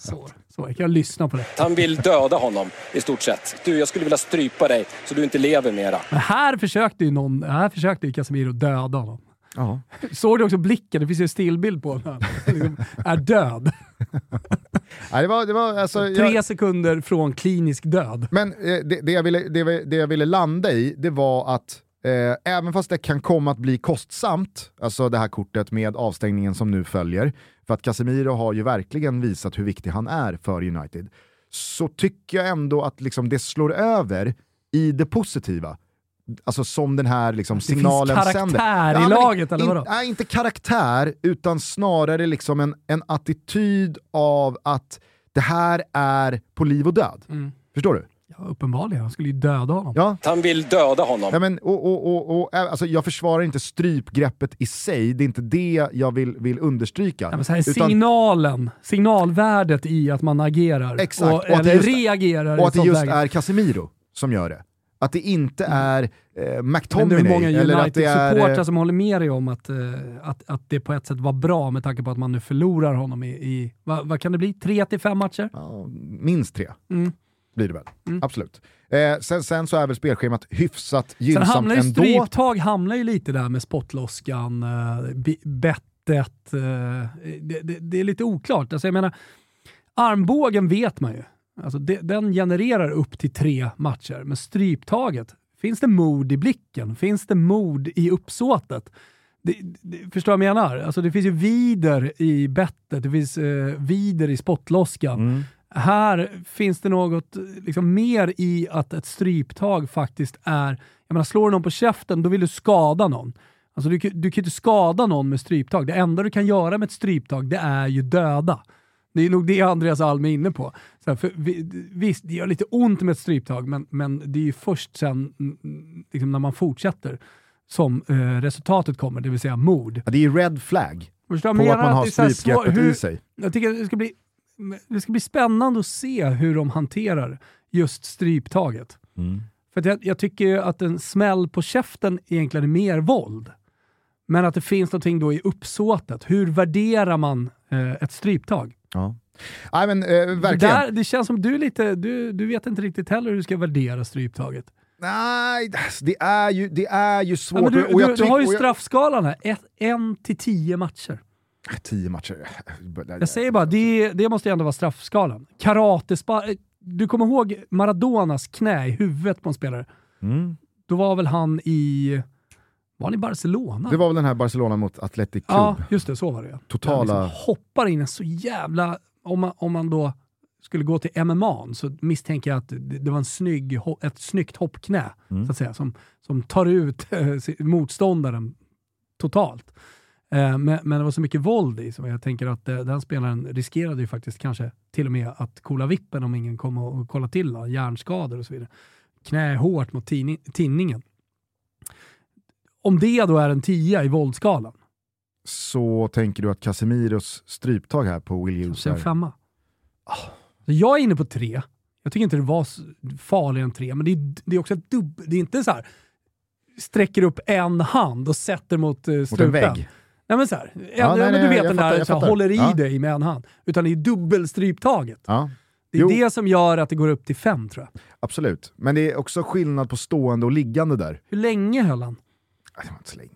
Så, så jag kan lyssna på det. Han vill döda honom i stort sett. Du, jag skulle vilja strypa dig så du inte lever mera. Men här försökte ju någon, här försökte ju Casemiro döda honom. Ja. Såg du också blicken? Det finns ju en stillbild på honom. Han liksom är död. Nej, det var, det var, alltså, Tre jag, sekunder från klinisk död. men eh, det, det, jag ville, det, det jag ville landa i, det var att eh, även fast det kan komma att bli kostsamt, alltså det här kortet med avstängningen som nu följer, för att Casemiro har ju verkligen visat hur viktig han är för United, så tycker jag ändå att liksom det slår över i det positiva. Alltså som den här liksom finns signalen karaktär sänder. i men laget, eller in, vadå? Nej, inte karaktär, utan snarare liksom en, en attityd av att det här är på liv och död. Mm. Förstår du? Ja, uppenbarligen. Han skulle ju döda honom. Ja, Han vill döda honom. Ja, men, och, och, och, och, alltså, jag försvarar inte strypgreppet i sig, det är inte det jag vill, vill understryka. Ja, men så här, Utan- signalen, signalvärdet i att man agerar. Exakt, Och, och att det eller just- reagerar och att det just läge. är Casemiro som gör det. Att det inte är eh, Men det är McTominay. många eller att det är, United-supportrar eh, som håller med dig om att, eh, att, att det på ett sätt var bra med tanke på att man nu förlorar honom i, i vad, vad kan det bli, tre till fem matcher? ja, minst tre Mm. Blir det väl. Absolut. Eh, sen, sen så är väl spelschemat hyfsat Sen gynnsamt hamnar ju ändå. stryptag hamnar ju lite där med spottloskan, eh, bettet. Eh, det, det, det är lite oklart. Alltså jag menar, armbågen vet man ju. Alltså det, den genererar upp till tre matcher, men stryptaget, finns det mod i blicken? Finns det mod i uppsåtet? Det, det, förstår vad jag menar? Alltså det finns ju vider i bettet, det finns eh, vider i spottloskan. Mm. Här finns det något liksom, mer i att ett stryptag faktiskt är, jag menar slår du någon på käften, då vill du skada någon. Alltså du, kan- du kan ju inte skada någon med stryptag. Det enda du kan göra med ett stryptag, det är ju döda. Det är nog det Andreas Alm är inne på. Så för vi, visst, det gör lite ont med ett stryptag, men, men det är ju först sen liksom när man fortsätter som eh, resultatet kommer, det vill säga mord. Ja, det är ju red flag Förstår på att man har strypgreppet i sig. jag tycker det ska, bli, det ska bli spännande att se hur de hanterar just stryptaget. För att jag, jag tycker ju att en smäll på käften egentligen är mer våld. Men att det finns någonting då i uppsåtet. Hur värderar man eh, ett stryptag? Ja. Nej men eh, För verkligen. Där, det känns som du lite, du, du vet inte riktigt heller hur du ska värdera stryptaget. Nej, alltså, det är ju, det är ju svårt. Ja, du, du, du har ju straffskalan här, ett, en till tio matcher. Tio matcher. Jag säger bara, det, det måste ändå vara straffskalan. Karatespa... Du kommer ihåg Maradonas knä i huvudet på en spelare? Mm. Då var väl han i... Var han i Barcelona? Det var väl den här Barcelona mot Athletic Club. Ja, just det. Så var det ja. Totala- Där liksom hoppar in en så jävla... Om man, om man då skulle gå till MMA så misstänker jag att det, var en snygg, ett snyggt hoppknä, Mm. så att säga, som, som tar ut eh, motståndaren totalt. Eh, men, men det var så mycket våld i, så jag tänker att eh, den spelaren riskerade ju faktiskt kanske till och med att kolla vippen om ingen kom och, och kolla till. Då, hjärnskador och så vidare. Knä hårt mot tinningen. Om det då är en tia i våldskalan, Så tänker du att Casemiros stryptag här på Will Hughes en femma. Så jag är inne på tre. Jag tycker inte det var farligare än tre, men det är, det är också ett dubb... Det är inte så här sträcker upp en hand och sätter mot uh, Mot strupen. en vägg. Nej men så här, ja, nej, men du vet den fattar, där så här, håller i Ja. dig med en hand. Utan det är dubbelstryptaget. Ja, Det är Jo. det som gör att det går upp till fem tror jag. absolut. Men det är också skillnad på stående och liggande där. Hur länge höll han? Det var inte så länge.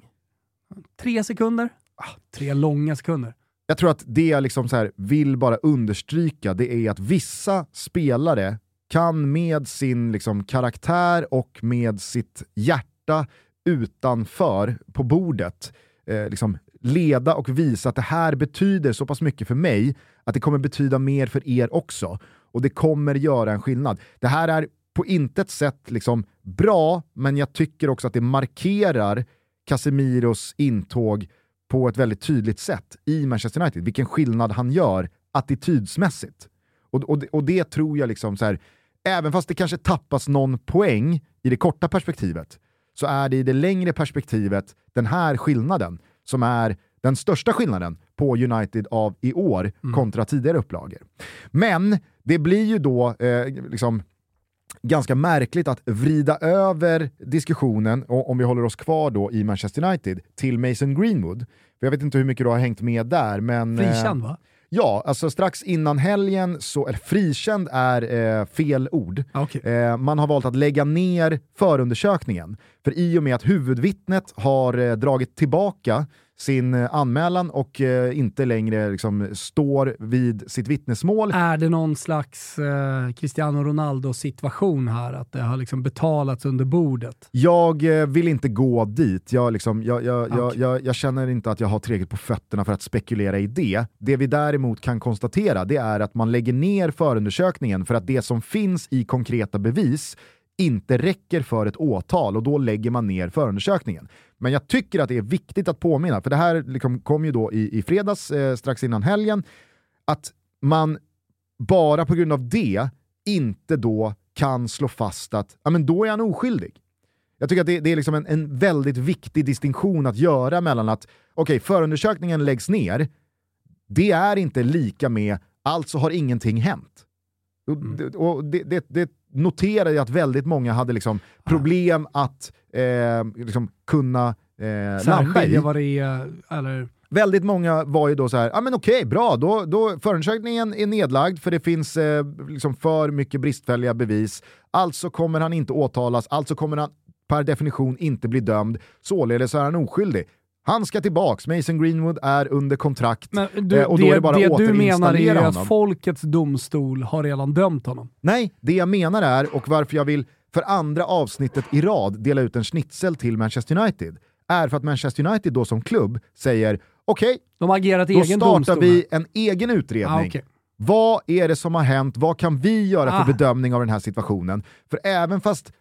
Tre sekunder? Ah, tre långa sekunder. Jag tror att det jag liksom så här vill bara understryka det är att vissa spelare kan med sin liksom karaktär och med sitt hjärta utanför på bordet eh, liksom leda och visa att det här betyder så pass mycket för mig att det kommer betyda mer för er också. Och det kommer göra en skillnad. Det här är på intet sätt liksom bra, men jag tycker också att det markerar Casemiros intåg på ett väldigt tydligt sätt i Manchester United. Vilken skillnad han gör attitydsmässigt. Och, och, det- och det tror jag, liksom så här, även fast det kanske tappas någon poäng i det korta perspektivet, så är det i det längre perspektivet den här skillnaden som är den största skillnaden på United av i år kontra tidigare upplagor. Men det blir ju då eh, liksom ganska märkligt att vrida över diskussionen, och om vi håller oss kvar då i Manchester United, till Mason Greenwood. För jag vet inte hur mycket du har hängt med där, men... eh, Frikänd va? Ja, alltså strax innan helgen, så, eller frikänd är eh, fel ord. Ja, okej. Eh, man har valt att lägga ner förundersökningen. För i och med att huvudvittnet har eh, dragit tillbaka sin eh, anmälan och eh, inte längre liksom, står vid sitt vittnesmål. Är det någon slags eh, Cristiano Ronaldo-situation här? Att det har liksom betalats under bordet? Jag eh, vill inte gå dit. Jag, liksom, jag, jag, Okej. jag, jag känner inte att jag har tillräckligt på fötterna för att spekulera i det. Det vi däremot kan konstatera det är att man lägger ner förundersökningen för att det som finns i konkreta bevis inte räcker för ett åtal och då lägger man ner förundersökningen. Men jag tycker att det är viktigt att påminna, för det här liksom kom ju då i, i fredags, eh, strax innan helgen, att man bara på grund av det inte då kan slå fast att ja, men då är han oskyldig. Jag tycker att det, det är liksom en, en väldigt viktig distinktion att göra mellan att okej, förundersökningen läggs ner, det är inte lika med alltså har ingenting hänt. Det- och det, det, det noterar jag att väldigt många hade liksom problem att eh, liksom kunna eh, landa i. vad det är, eller... Väldigt många var ju då så här, ja ah, men okej, bra, då, då förundersökningen är nedlagd för det finns eh, liksom för mycket bristfälliga bevis. Alltså kommer han inte åtalas, alltså kommer han per definition inte bli dömd, således är han oskyldig. Han ska tillbaks, Mason Greenwood är under kontrakt Men du, eh, och då det, är det bara det du menar är återinstallera att honom. folkets domstol har redan dömt honom. Nej, det jag menar är, och varför jag vill för andra avsnittet i rad dela ut en schnitzel till Manchester United, är för att Manchester United då som klubb säger okej, De agerat då egen startar domstol. vi en egen utredning. Ah, okej. Vad är det som har hänt? Vad kan vi göra för Ah. bedömning av den här situationen? För även fast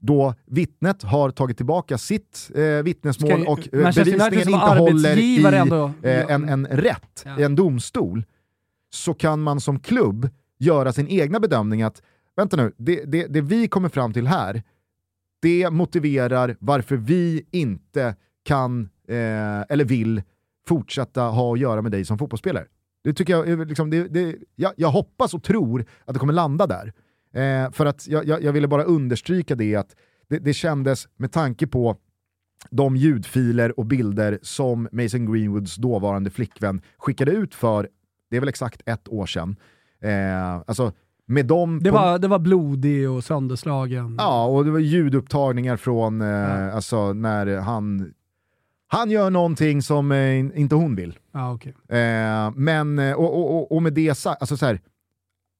då vittnet har tagit tillbaka sitt eh, vittnesmål ju- och eh, bevisningen inte håller i ändå- eh, en, en rätt, Ja. en domstol, så kan man som klubb göra sin egna bedömning att vänta nu, det, det, det vi kommer fram till här, det motiverar varför vi inte kan eh, eller vill fortsätta ha att göra med dig som fotbollsspelare. Det tycker jag, liksom, det, det, jag, jag hoppas och tror att det kommer landa där. Eh, för att jag, jag, jag ville bara understryka det att det, det kändes, med tanke på de ljudfiler och bilder som Mason Greenwoods dåvarande flickvän skickade ut för, det är väl exakt ett år sedan. Eh, alltså, med dem Det på- var, det var blodig och sönderslagen. Ja, och det var ljudupptagningar från eh, Ja. alltså, när han, han gör någonting som eh, inte hon vill. Ja, okej. Eh, men, eh, och, och, och- och med det sagt, alltså, så här,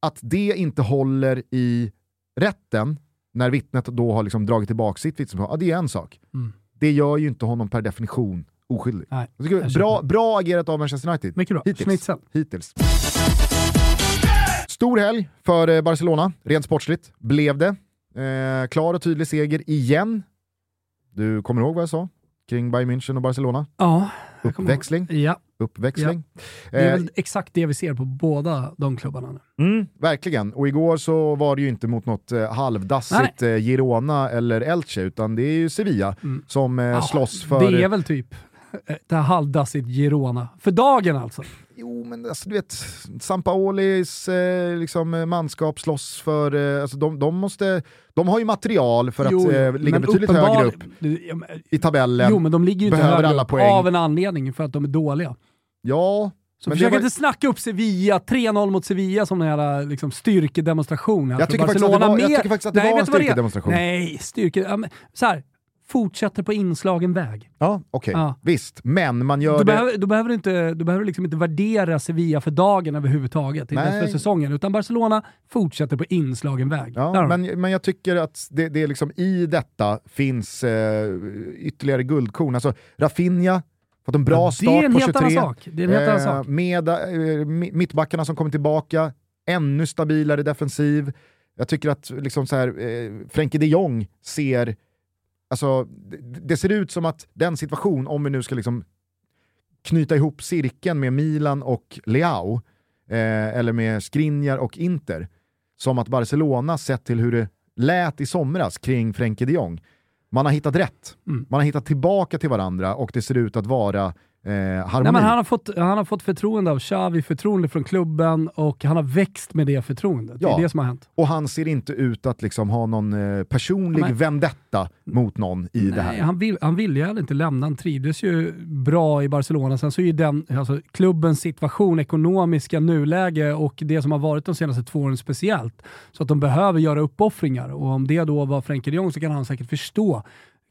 att det inte håller i rätten när vittnet då har liksom dragit tillbaka sitt vittnesmål, ja, det är en sak. Mm. Det gör ju inte honom per definition oskyldig. Nej, Jag bra, bra agerat av Manchester United. Mycket bra. Hittills. Hittills. Stor helg för eh, Barcelona, rent sportsligt blev det. Eh, klar och tydlig seger igen. Du kommer ihåg vad jag sa kring Bayern München och Barcelona? Ja, kommer ihåg. Uppväxling. Ja, det är Eh, väl exakt det vi ser på båda de klubbarna nu. Mm, verkligen, och igår så var det ju inte mot något eh, halvdassigt eh, Girona eller Elche, utan det är ju Sevilla som eh, Mm. Ja, slåss för... Det är väl typ det här halvdassigt Girona. För dagen alltså. Jo, men alltså, du vet, Sampaolis eh, liksom, eh, manskap slåss för... Eh, alltså, de, de, måste, de har ju material för att Jo, eh, ligga betydligt högre upp i tabellen. Jo, men de ligger ju inte högre alla poäng. av en anledning, för att de är dåliga. Ja, Så men försök var- inte snacka upp Sevilla, 3-0 mot Sevilla som en jävla liksom, styrkedemonstration. Jag tycker faktiskt att det var- jag Mer- tycker faktiskt att det Nej, var en det styrkedemonstration. Nej, styrke... Ja, men, så här, fortsätter på inslagen väg. ja okej. Ja. Visst, men man gör Då det... behöver, då behöver du inte, då behöver du liksom inte värdera Sevilla för dagen överhuvudtaget, inte ens för säsongen, utan Barcelona fortsätter på inslagen väg. Ja, men, men jag tycker att det, det är liksom i detta finns eh, ytterligare guldkorn. Alltså Rafinha, fått en bra Ja, start det är en på helt 23. annan sak. Det är en helt annan sak. Med eh, mi- mittbackarna som kommer tillbaka, ännu stabilare defensiv. Jag tycker att liksom så här, eh, Frenkie de Jong ser, alltså, det, det ser ut som att den situation, om vi nu ska liksom knyta ihop cirkeln med Milan och Leao, eh, eller med Skriniar och Inter, som att Barcelona sett till hur det lät i somras kring Frenkie de Jong. Man har hittat rätt, Mm. man har hittat tillbaka till varandra och det ser ut att vara eh, harmoni. Nej, men han, har fått, han har fått förtroende av Xavi, förtroende från klubben och han har växt med det förtroendet. Det Ja. är det som har hänt. Och han ser inte ut att liksom ha någon eh, personlig Men- vendetta mot någon i det Nej, här. han, vill, han ville ju heller inte lämna, han trivdes ju bra i Barcelona. Sen så är ju den, alltså, klubbens situation, ekonomiska nuläge och det som har varit de senaste två åren speciellt. Så att de behöver göra uppoffringar och om det då var Frenkie de Jong så kan han säkert förstå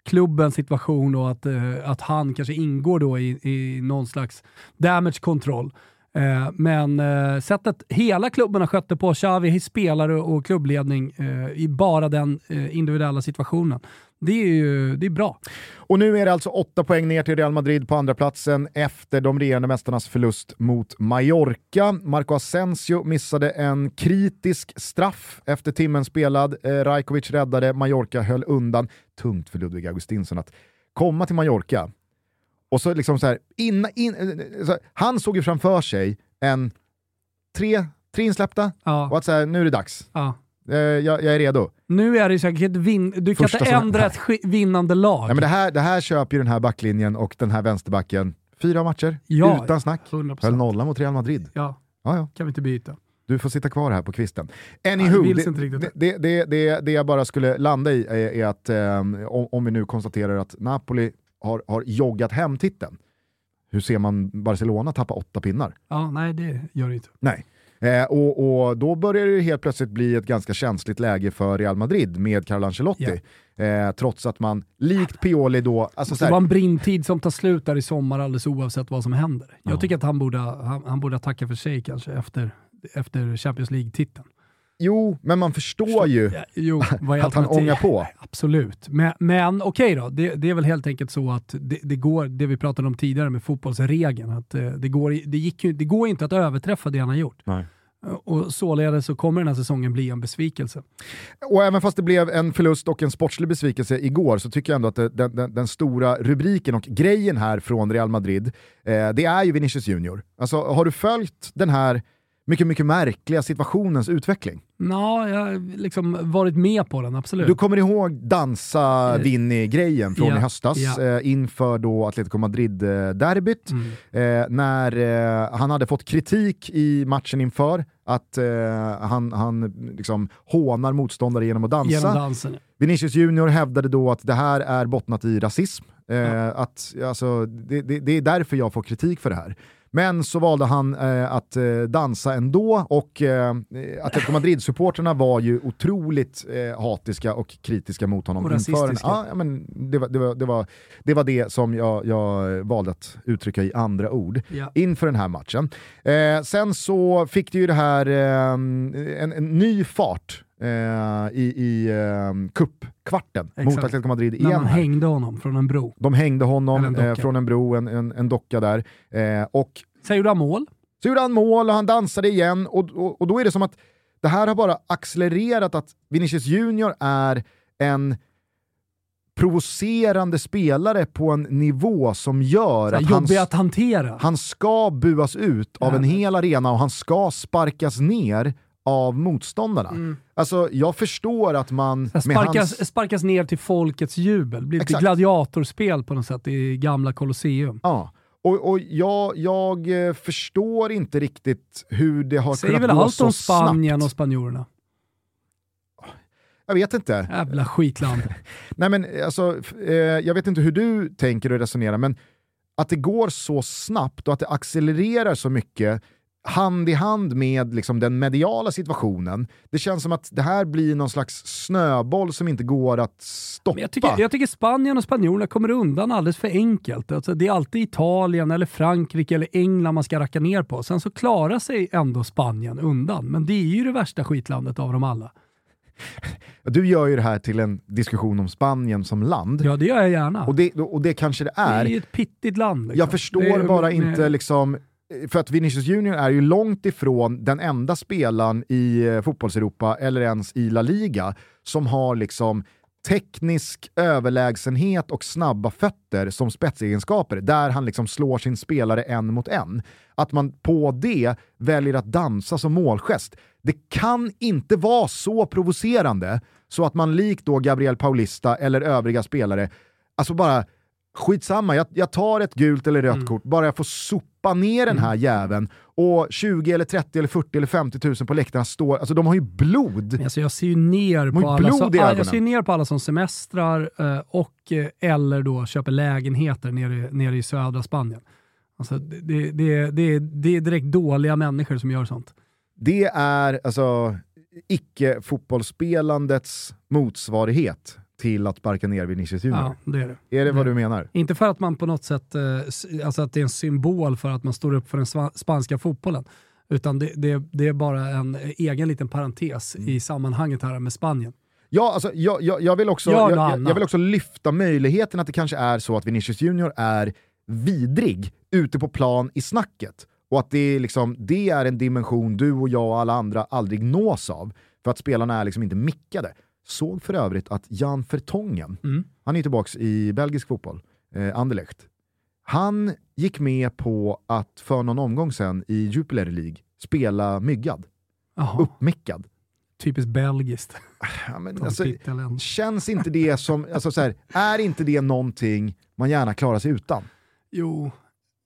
klubbens situation och att, eh, att han kanske ingår då i, i någon slags damage control. Eh, men eh, sättet hela klubben har skött det på, Xavi, spelare och klubbledning, eh, i bara den eh, individuella situationen. Det är ju det är bra. Och nu är det alltså åtta poäng ner till Real Madrid på andra platsen efter de regerande mästarnas förlust mot Mallorca. Marco Asensio missade en kritisk straff efter timmen spelad. Eh, Rajkovic räddade, Mallorca höll undan. Tungt för Ludvig Augustinsson att komma till Mallorca och så liksom så här, in, in, eh, så här, han såg ju framför sig en tre, tre insläppta Ja, och att så här, nu är det dags. ja. Eh, jag, jag är redo. Nu är det säkert vin- du kan inte som- ändra ett vinnande lag. Ja, men det, här, det här köper ju den här backlinjen och den här vänsterbacken. Fyra matcher, Ja, utan snack. 100%. Höll nolla mot Real Madrid. Ja, Ja, ja. kan vi inte byta. Du får sitta kvar här på kvisten. Nej, Anywho, vill det, det, det, det, det, jag bara skulle landa i är, är att om, om vi nu konstaterar att Napoli har, har joggat hem titeln, hur ser man Barcelona tappa åtta pinnar? Ja, nej det gör det inte. Nej. Eh, och, och då börjar det helt plötsligt bli ett ganska känsligt läge för Real Madrid med Carlo Ancelotti. Eh, trots att man, likt Pioli då, alltså så Det var en brintid som tar slut där i sommar alldeles oavsett vad som händer. Jag tycker att han borde, han, han borde tacka för sig kanske efter, efter Champions League-titeln. Jo, men man förstår ju Ja, Jo, att han ångar på. Absolut. Men, men okej då, det, det är väl helt enkelt så att det, det går, det vi pratade om tidigare med fotbollsregeln, att eh, det går, det, gick ju, det går inte att överträffa det han har gjort. Nej. Och således så kommer den här säsongen bli en besvikelse. Och även fast det blev en förlust och en sportslig besvikelse igår så tycker jag ändå att den, den, den stora rubriken och grejen här från Real Madrid, eh, det är ju Vinicius Junior. Alltså, har du följt den här mycket, mycket märkliga situationens utveckling? Ja, jag har liksom varit med på den, absolut. Du kommer ihåg dansa Vinny-grejen från Ja, i höstas ja. eh, inför då Atletico Madrid-derbyt. Mm. Eh, när eh, han hade fått kritik i matchen inför att eh, han, han liksom hånar motståndare genom att dansa. Genom dansen. Vinicius Junior hävdade då att det här är bottnat i rasism. Eh, att, alltså, det, det, det är därför jag får kritik för det här. Men så valde han eh, att eh, dansa ändå och eh, Atletico Madrid-supporterna var ju otroligt eh, hatiska och kritiska mot honom. Och rasistiska. Ja, ja, men det, var, det, var, det, var, det var det som jag, jag valde att uttrycka i andra ord Ja. inför den här matchen. Eh, sen så fick det ju det här eh, en, en ny fart eh, i, i eh, cupkvarten mot. Atletico Madrid När igen. man här. hängde honom från en bro. De hängde honom en eh, från en bro, en, en, en docka där. Eh, och Sen gjorde han mål. så gjorde han mål och han dansade igen och, och, och då är det som att det här har bara accelererat att Vinicius Junior är en provocerande spelare på en nivå som gör att han, att hantera. han ska buas ut av Ja. en hel arena och han ska sparkas ner av motståndarna. Alltså jag förstår att man... Med Sparkas, hans- sparkas ner till folkets jubel. Blir lite Exakt. gladiatorspel på något sätt i gamla Colosseum. Ja. Och, och jag, jag eh, förstår inte riktigt hur det har Säger kunnat väl gå allt så om Spanien snabbt. och spanjorerna. Jag vet inte. Jävla skitland. Nej men alltså, eh, jag vet inte hur du tänker och resonerar, men att det går så snabbt och att det accelererar så mycket hand i hand med liksom, den mediala situationen. Det känns som att det här blir någon slags snöboll som inte går att stoppa. Men jag, tycker, jag tycker Spanien och spanjorerna kommer undan alldeles för enkelt. Alltså, det är alltid Italien, eller Frankrike eller England man ska racka ner på. Sen så klarar sig ändå Spanien undan. Men det är ju det värsta skitlandet av dem alla. Du gör ju det här till en diskussion om Spanien som land. Ja, det gör jag gärna. Och, det, och det kanske det det är. är ju ett pittigt land. liksom. Jag förstår är- bara med- inte liksom, för att Vinicius Junior är ju långt ifrån den enda spelaren i eh, fotbollseuropa eller ens i La Liga som har liksom teknisk överlägsenhet och snabba fötter som spetsegenskaper, där han liksom slår sin spelare en mot en. Att man på det väljer att dansa som målgest. Det kan inte vara så provocerande så att man likt då Gabriel Paulista eller övriga spelare, alltså bara skitsamma, jag, jag tar ett gult eller rött kort, bara jag får sopa ner den här jäveln och 20 eller 30 eller 40 eller 50 000 på läktarna står, alltså de har ju blod. Alltså jag ser ju ner på, alla som, jag ser ner på alla som semestrar eh, och eh, eller då köper lägenheter nere, nere i södra Spanien. Alltså det, det, det, det, det är direkt dåliga människor som gör sånt. Det är alltså icke-fotbollspelandets motsvarighet till att sparka ner Vinicius Junior. Ja, det är det. Är det vad det- du menar? Inte för att man på något sätt, eh, alltså att det är en symbol för att man står upp för den spanska fotbollen. Utan det, det, det är bara en egen liten parentes Mm. i sammanhanget här med Spanien. Ja, alltså, jag, jag, jag, vill också, Gör jag, jag, vill också lyfta möjligheten att det kanske är så att Vinicius Junior är vidrig ute på plan i snacket. Och att det är, liksom, det är en dimension du och jag och alla andra aldrig nås av. För att spelarna är liksom inte mickade. Såg för övrigt att Jan Vertongen, Mm. han är tillbaka i belgisk fotboll, eh, Anderlecht. Han gick med på att för någon omgång sen i Jupiler League spela myggad, uppmickad. typiskt belgiskt. Ja, men, alltså. Känns inte det som, alltså så här, är inte det någonting man gärna klarar sig utan? Jo,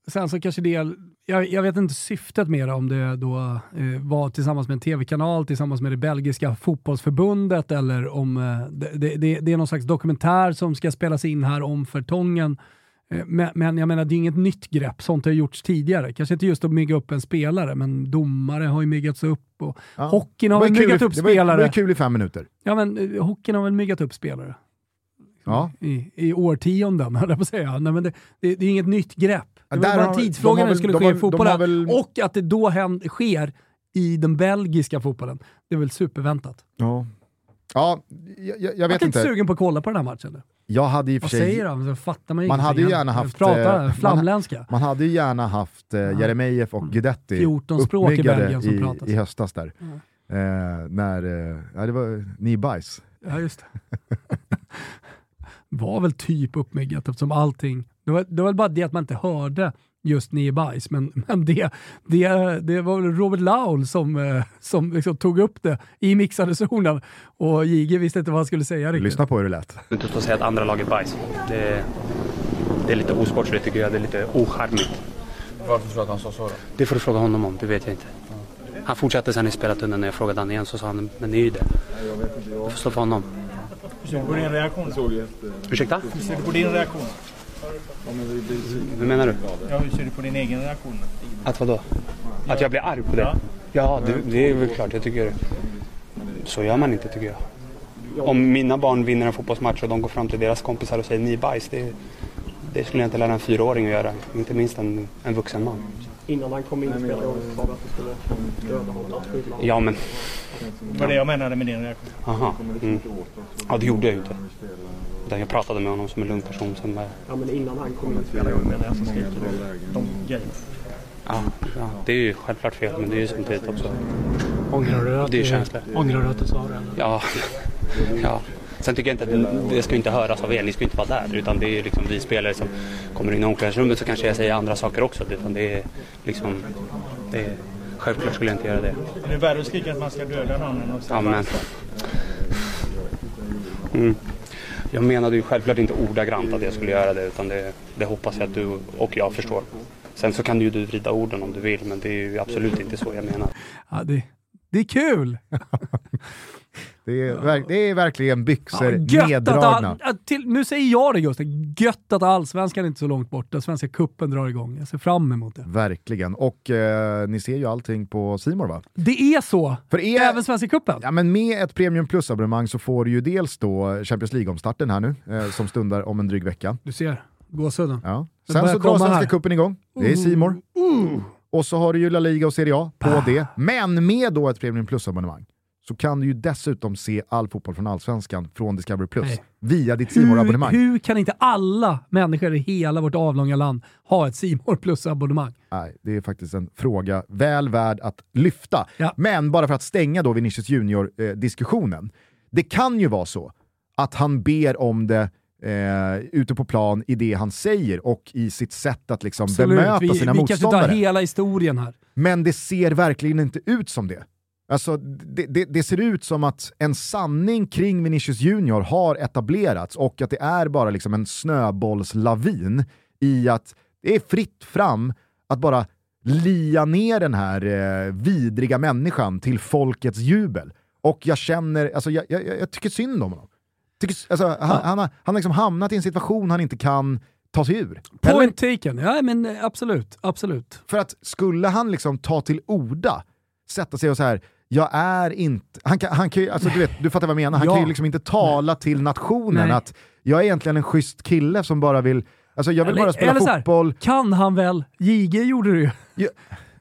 sen så kanske det, jag, jag vet inte syftet med det, om det då eh, var tillsammans med en tv-kanal, tillsammans med det belgiska fotbollsförbundet eller om eh, det, det, det, är någon slags dokumentär som ska spelas in här om förtongen. Eh, Men, men jag menar, det är inget nytt grepp, sånt har gjorts tidigare. Kanske inte just att mygga upp en spelare, men domare har ju myggats upp och Ja. hockeyn har väl myggat upp det var Det var spelare. kul i fem minuter. Ja men eh, hockeyn har väl myggat upp spelare. Ja. I, I årtionden, höll jag på att säga. Nej, men det, det, det är inget nytt grepp. Det var bara en tidsfråga när det skulle ske har- i fotbollen. väl- Och att det då händer, sker i den belgiska fotbollen. Det är väl superväntat. Ja, ja jag, jag, jag Jag vet är inte inte. sugen på att kolla på den här matchen. nu. Jag hade i och för Vad sig... säger han? Så fattar man Man hade ju gärna haft, Pratar eh, flamländska. Man hade ju gärna haft eh, Jeremejeff och Guidetti 14 språk i Belgien som i, pratas. i höstas där. Eh, när, eh, ja, det var ni bajs. Ja, just det. var väl typ uppmyggat eftersom allting... Det var, det var väl bara det att man inte hörde just Nio Bajs, men, men det, det, det var väl Robert Laul som, eh, som liksom tog upp det i mixade zonen och Jige visste inte vad han skulle säga riktigt. Lyssna på hur det lät. Inte stå och säga att andra lag är bajs. Det, det är lite osportsligt tycker jag. Det är lite ocharmigt. Varför tror du att han sa så då? Det får du fråga honom om, det vet jag inte. Han fortsatte sen i spelartunneln när jag frågade han igen så sa han, men det är ju det. Du får stå för honom. Hur ser du på din reaktion? Ursäkta? Hur ser du på din reaktion? Hur menar du? Ja, hur ser du på din egen reaktion? Att vadå? Att jag blir arg på det? Ja. Ja, det, det är väl klart. Jag tycker... Så gör man inte tycker jag. Om mina barn vinner en fotbollsmatch och de går fram till deras kompisar och säger ni bajs. Det, det skulle jag inte lära en fyraåring att göra. Inte minst en, en vuxen man. Innan han kom in i spelargången sa att du skulle döda honom. Ja, men... Det var det jag menade med din reaktion. Aha. Mm. Ja, det gjorde jag ju inte. Utan jag pratade med honom som en lugn person som... eh, Ja, men innan han kom in i spelargången menar jag så skriker du de grejerna. Ja, ja, det är ju självklart fel, men det är ju samtidigt också... Ångrar du Det är känslor. Ångrar du att du sa det? Ja, ja. Sen tycker jag inte att det, det ska inte höras av er, ni ska inte vara där. Utan det är ju liksom vi spelare som kommer in i omklädningsrummet så kanske jag säger andra saker också. Utan det är liksom, det är, självklart skulle jag inte göra det. Är det värre att skrika att man ska döda någon än att säga Ja, men... Mm. Jag menade ju självklart inte ordagrant att jag skulle göra det utan det, det hoppas jag att du och jag förstår. Sen så kan ju du vrida orden om du vill men det är ju absolut inte så jag menar. Ja, det, det är kul! Det är, verk, det är verkligen byxor gött neddragna. Att, till, nu säger jag det Gusten, gött att allsvenskan är inte så långt borta. Svenska kuppen drar igång. Jag ser fram emot det. Verkligen. Och eh, ni ser ju allting på Simor va? Det är så! För er, Även Svenska cupen? Ja, men med ett Premium Plus-abonnemang så får du ju dels då Champions League-omstarten här nu, eh, som stundar om en dryg vecka. Du ser, gåshuden. Ja. Sen så drar Svenska här. cupen igång. Det är Simor. Och så har du ju La Liga och Serie A på det. Men med då ett Premium Plus-abonnemang så kan du ju dessutom se all fotboll från Allsvenskan från Discovery Plus Nej. via ditt Hur, Simor-abonnemang. hur kan inte alla människor i hela vårt avlånga land ha ett Simor plus-abonnemang? Nej, det är faktiskt en fråga väl värd att lyfta. Ja. Men bara för att stänga då Vinicius Junior-diskussionen. det kan ju vara så att han ber om det eh, ute på plan i det han säger och i sitt sätt att liksom bemöta vi, sina vi kanske tar motståndare. hela historien här. Men det ser verkligen inte ut som det. Alltså, det, det, det ser ut som att en sanning kring Vinicius Junior har etablerats och att det är bara liksom en snöbollslavin i att det är fritt fram att bara lia ner den här eh, vidriga människan till folkets jubel. Och jag känner, alltså jag, jag, jag tycker synd om honom. Tycker, alltså, han, han, har, han har liksom hamnat i en situation han inte kan ta sig ur. Point taken. Ja, men eh, absolut. absolut. För att skulle han liksom ta till orda, sätta sig och så här, jag är inte... Han kan, han kan alltså du, vet, du fattar vad jag menar, han Ja. kan ju liksom inte tala till nationen Nej. att jag är egentligen en schysst kille som bara vill... Alltså jag vill Eller- bara spela eller här, fotboll. Kan han väl? JG gjorde det ju.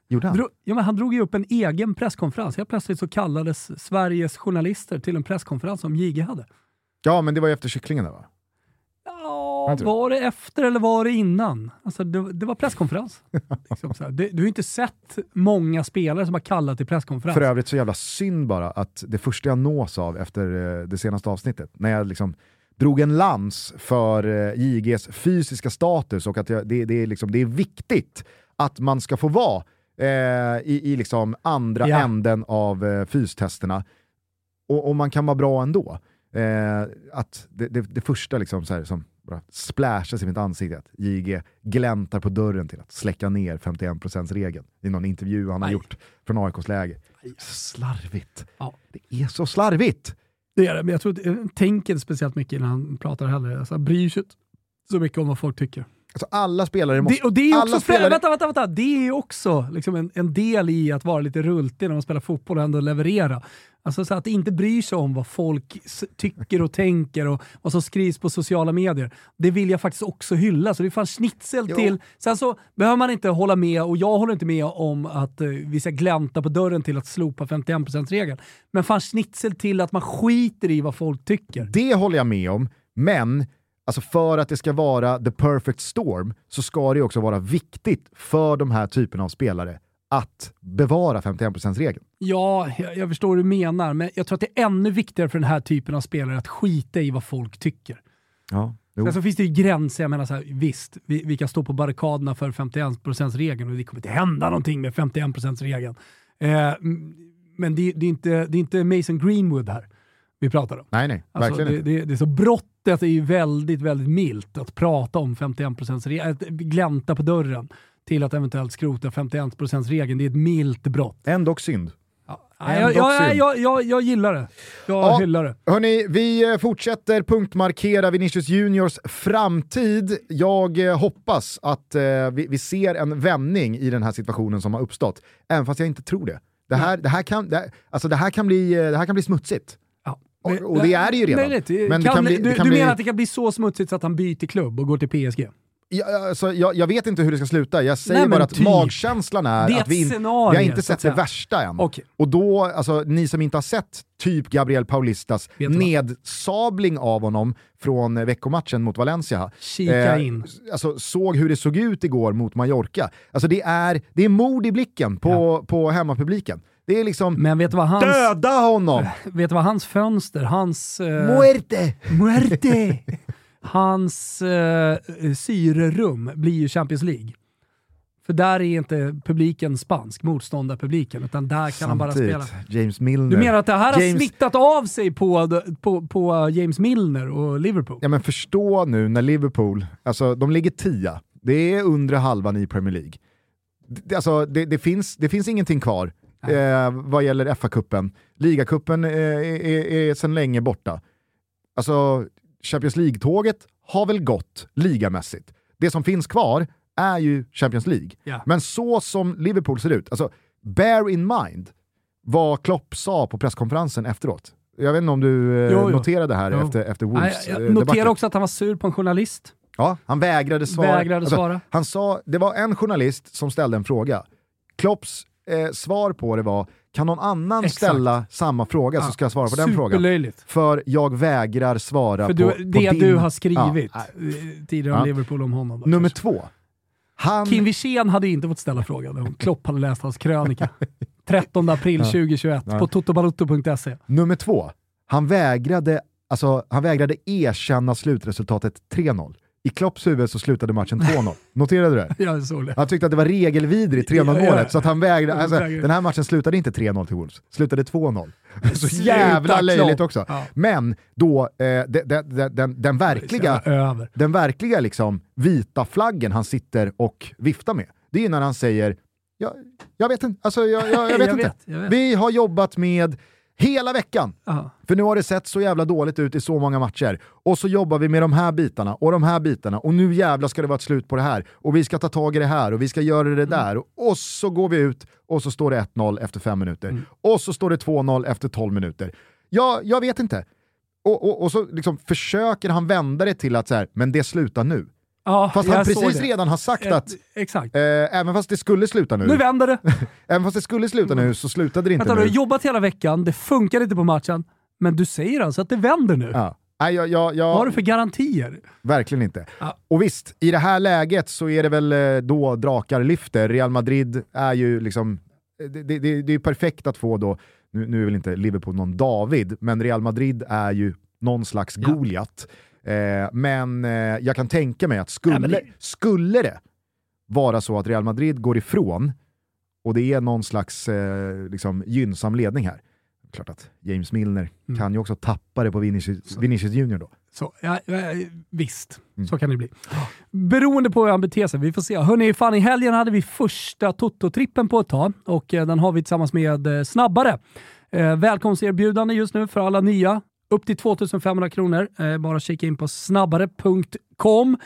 Gjorde han? Dro, ja, men han drog ju upp en egen presskonferens. Helt plötsligt så kallades Sveriges journalister till en presskonferens som JG hade. Ja, men det var ju efter kycklingen där va? Var det efter eller var det innan? Alltså, det, det var presskonferens. liksom. Det, du har inte sett många spelare som har kallat till presskonferens. För övrigt så jävla synd bara att det första jag nås av efter eh, det senaste avsnittet, när jag liksom drog en lans för eh, JGs fysiska status och att jag, det, det, är liksom, det är viktigt att man ska få vara eh, i, i liksom andra Ja. änden av eh, fystesterna och, och man kan vara bra ändå. Eh, att det, det, det första liksom så här, som bara splashas i mitt ansikte, att JG gläntar på dörren till att släcka ner 51%-regeln i någon intervju han har gjort från AIKs läger. Slarvigt. Ja. Det är så slarvigt! Det är det, men jag tror inte, han tänker inte speciellt mycket när han pratar heller. Alltså, han bryr sig inte så mycket om vad folk tycker. Alltså alla spelare måste... Det, och det är också, spelare, vänta, vänta, vänta. Det är också liksom en, en del i att vara lite rultig när man spelar fotboll och ändå leverera. Alltså så att det inte bryr sig om vad folk tycker och tänker och vad som skrivs på sociala medier. Det vill jag faktiskt också hylla. Så det är fan schnitzel Jo. till. Sen så behöver man inte hålla med, och jag håller inte med om att eh, vi ska glänta på dörren till att slopa 51%-regeln. Men fan schnitzel till att man skiter i vad folk tycker. det håller jag med om, men alltså för att det ska vara the perfect storm så ska det också vara viktigt för de här typerna av spelare att bevara 51%-regeln. Ja, jag, jag förstår vad du menar, men jag tror att det är ännu viktigare för den här typen av spelare att skita i vad folk tycker. Ja, jo. Sen så finns det ju gränser. Jag menar så här, visst, vi, vi kan stå på barrikaderna för 51%-regeln och det kommer inte hända någonting med 51%-regeln. Eh, men det, det, är inte, det är inte Mason Greenwood här vi pratar om. Nej, nej, Alltså, verkligen det, inte. det, det är så brottet är ju väldigt, väldigt milt att prata om 51%-regeln, att glänta på dörren till att eventuellt skrota 51%-regeln. Det är ett milt brott. Ändå synd. Nej, jag, jag, jag, jag, jag gillar det. Jag Ja. hyllar det. Hörni, vi eh, fortsätter punktmarkera Vinicius Juniors framtid. Jag eh, hoppas att eh, vi, vi ser en vändning i den här situationen som har uppstått, även fast jag inte tror det. Det här, det här, kan, det, här- alltså det här, kan, bli, det här kan bli smutsigt. Ja. Och- och det är det ju redan. Möjligt. Men det kan, kan bli- det du kan du bli- menar att det kan bli så smutsigt så att han byter klubb och går till PSG? Jag, alltså, jag, jag vet inte hur det ska sluta, jag säger Nej, bara att typ. magkänslan är är att vi, in, scenario, vi har inte sett det värsta än. Okej. Och då, alltså, ni som inte har sett typ Gabriel Paulistas nedsabling av honom från eh, veckomatchen mot Valencia, Kika in. Alltså, såg hur det såg ut igår mot Mallorca. Alltså, det, är, det är mod i blicken på, på hemmapubliken. Det är liksom, Men vet vad hans, döda honom! vet du vad hans fönster, hans... Eh, Muerte! muerte! hans eh, syrerum blir ju Champions League. För där är inte publiken spansk, motståndarpubliken, utan där kan han bara spela. Samtidigt, James Milner. Du menar att det här har James- smittat av sig på, på, på James Milner och Liverpool? Ja men förstå nu när Liverpool, alltså de ligger tia, det är undre halvan i Premier League. Det, alltså, det, det, finns, det finns ingenting kvar eh, vad gäller FA-cupen. Ligacupen eh, är, är, är sedan länge borta. Alltså Champions League-tåget har väl gått ligamässigt. Det som finns kvar är ju Champions League. Ja. Men så som Liverpool ser ut, alltså bear in mind vad Klopp sa på presskonferensen efteråt. Jag vet inte om du eh, Jo, noterade här Jo. efter, efter Wolves jag eh, noterar debacle. också att han var sur på en journalist. Ja, han vägrade svara. Vägrade svara. Han sa, det var en journalist som ställde en fråga. Klopps eh, svar på det var, kan någon annan Exakt. ställa samma fråga så ska jag svara på den frågan. För jag vägrar svara För på, du, på det din... du har skrivit Ja, eh, tidigare om Ja. Liverpool om honom. Då, Nummer kanske. två. Han, Kim Wirsén hade inte fått ställa frågan om Klopp hade läst hans krönika. 13 april 2021 Ja. på totobalotto.se. nummer två. Han vägrade, alltså, han vägrade erkänna slutresultatet 3-0. I Klopps huvud så slutade matchen 2-0. Noterade du det? Jag såg det. Han tyckte att det var regelvidrigt 3-0 Ja, ja. så att han vägrade. Alltså, den här matchen slutade inte 3-0 till Wolves, slutade 2-0. Så jävla löjligt också. Ja. Men då, eh, den, den, den, den verkliga, den verkliga liksom, vita flaggen han sitter och viftar med, det är när han säger jag, jag vet inte, alltså, jag, jag, jag vet Jag inte. vet, vet. Vi har jobbat med hela veckan Ja. för nu har det sett så jävla dåligt ut i så många matcher. Och så jobbar vi med de här bitarna och de här bitarna och nu jävla ska det vara ett slut på det här. Och vi ska ta tag i det här och vi ska göra det där. Och så går vi ut och så står det 1-0 efter 5 minuter. Och så står det 2-0 efter 12 minuter. Ja, jag vet inte. Och, och, och så liksom försöker han vända det till att så här, men det slutar nu. Ja, Fast han precis redan har sagt Eh, att Exakt. eh, även fast det skulle sluta nu, Nu vänder det. även fast det skulle sluta nu så slutade det inte Vänta, du har nu. jobbat hela veckan, det funkar inte på matchen, men du säger alltså att det vänder nu. Ja. Nej, jag, jag, jag, Vad har du för garantier? Verkligen inte. Ja. Och visst, i det här läget så är det väl eh, då drakar lyfter. Real Madrid är ju liksom, det, det, det det är perfekt att få då, nu, nu är väl inte Liverpool någon David, men Real Madrid är ju någon slags Ja. Eh, men eh, jag kan tänka mig att skulle, Ja, det- skulle det vara så att Real Madrid går ifrån och det är någon slags eh, liksom, gynnsam ledning här, klart att James Milner Mm. kan ju också tappa det på Vinicius, Vinicius Junior då. Så, ja, ja, visst, Mm. så kan det bli. Beroende på hur han beter sig, vi får se. Hörrni, fan i helgen hade vi första Toto-trippen på ett tag och eh, den har vi tillsammans med eh, Snabbare. Eh, välkomsterbjudande just nu för alla nya. Upp till 2500 kronor. Eh, bara kika in på snabbare.com.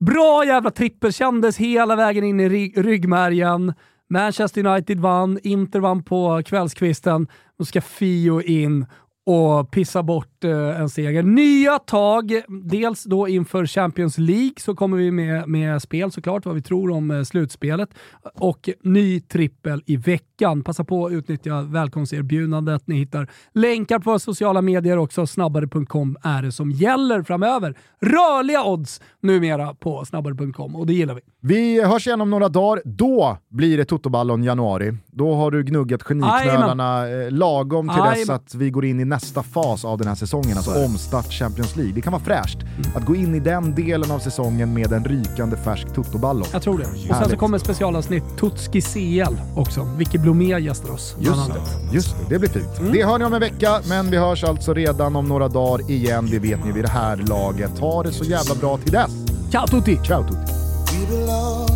Bra jävla trippel, kändes hela vägen in i ry- ryggmärgen. Manchester United vann, Inter vann på kvällskvisten. Nu ska Fio in och pissa bort eh, en seger. Nya tag, dels då inför Champions League så kommer vi med, med spel såklart, vad vi tror om eh, slutspelet. Och ny trippel i veckan. Passa på att utnyttja välkomsterbjudandet. Ni hittar länkar på våra sociala medier också. Snabbare.com är det som gäller framöver. Rörliga odds numera på snabbare.com och det gillar vi. Vi hörs igen om några dagar. Då blir det Totoballon januari. Då har du gnuggat geniknölarna eh, lagom till dess att vi går in i nästa fas av den här säsongen, alltså omstart Champions League. Det kan vara fräscht att gå in i den delen av säsongen med en rykande färsk Totoballon. Jag tror det. Och sen så kommer specialavsnitt Tutski CL också. Vicky Blomé gästar oss. Just det, just det, det blir fint. Det hör ni om en vecka, men vi hörs alltså redan om några dagar igen. Det vet ni vid det här laget. Ha det så jävla bra till dess. Ciao tutti! Ciao tutti!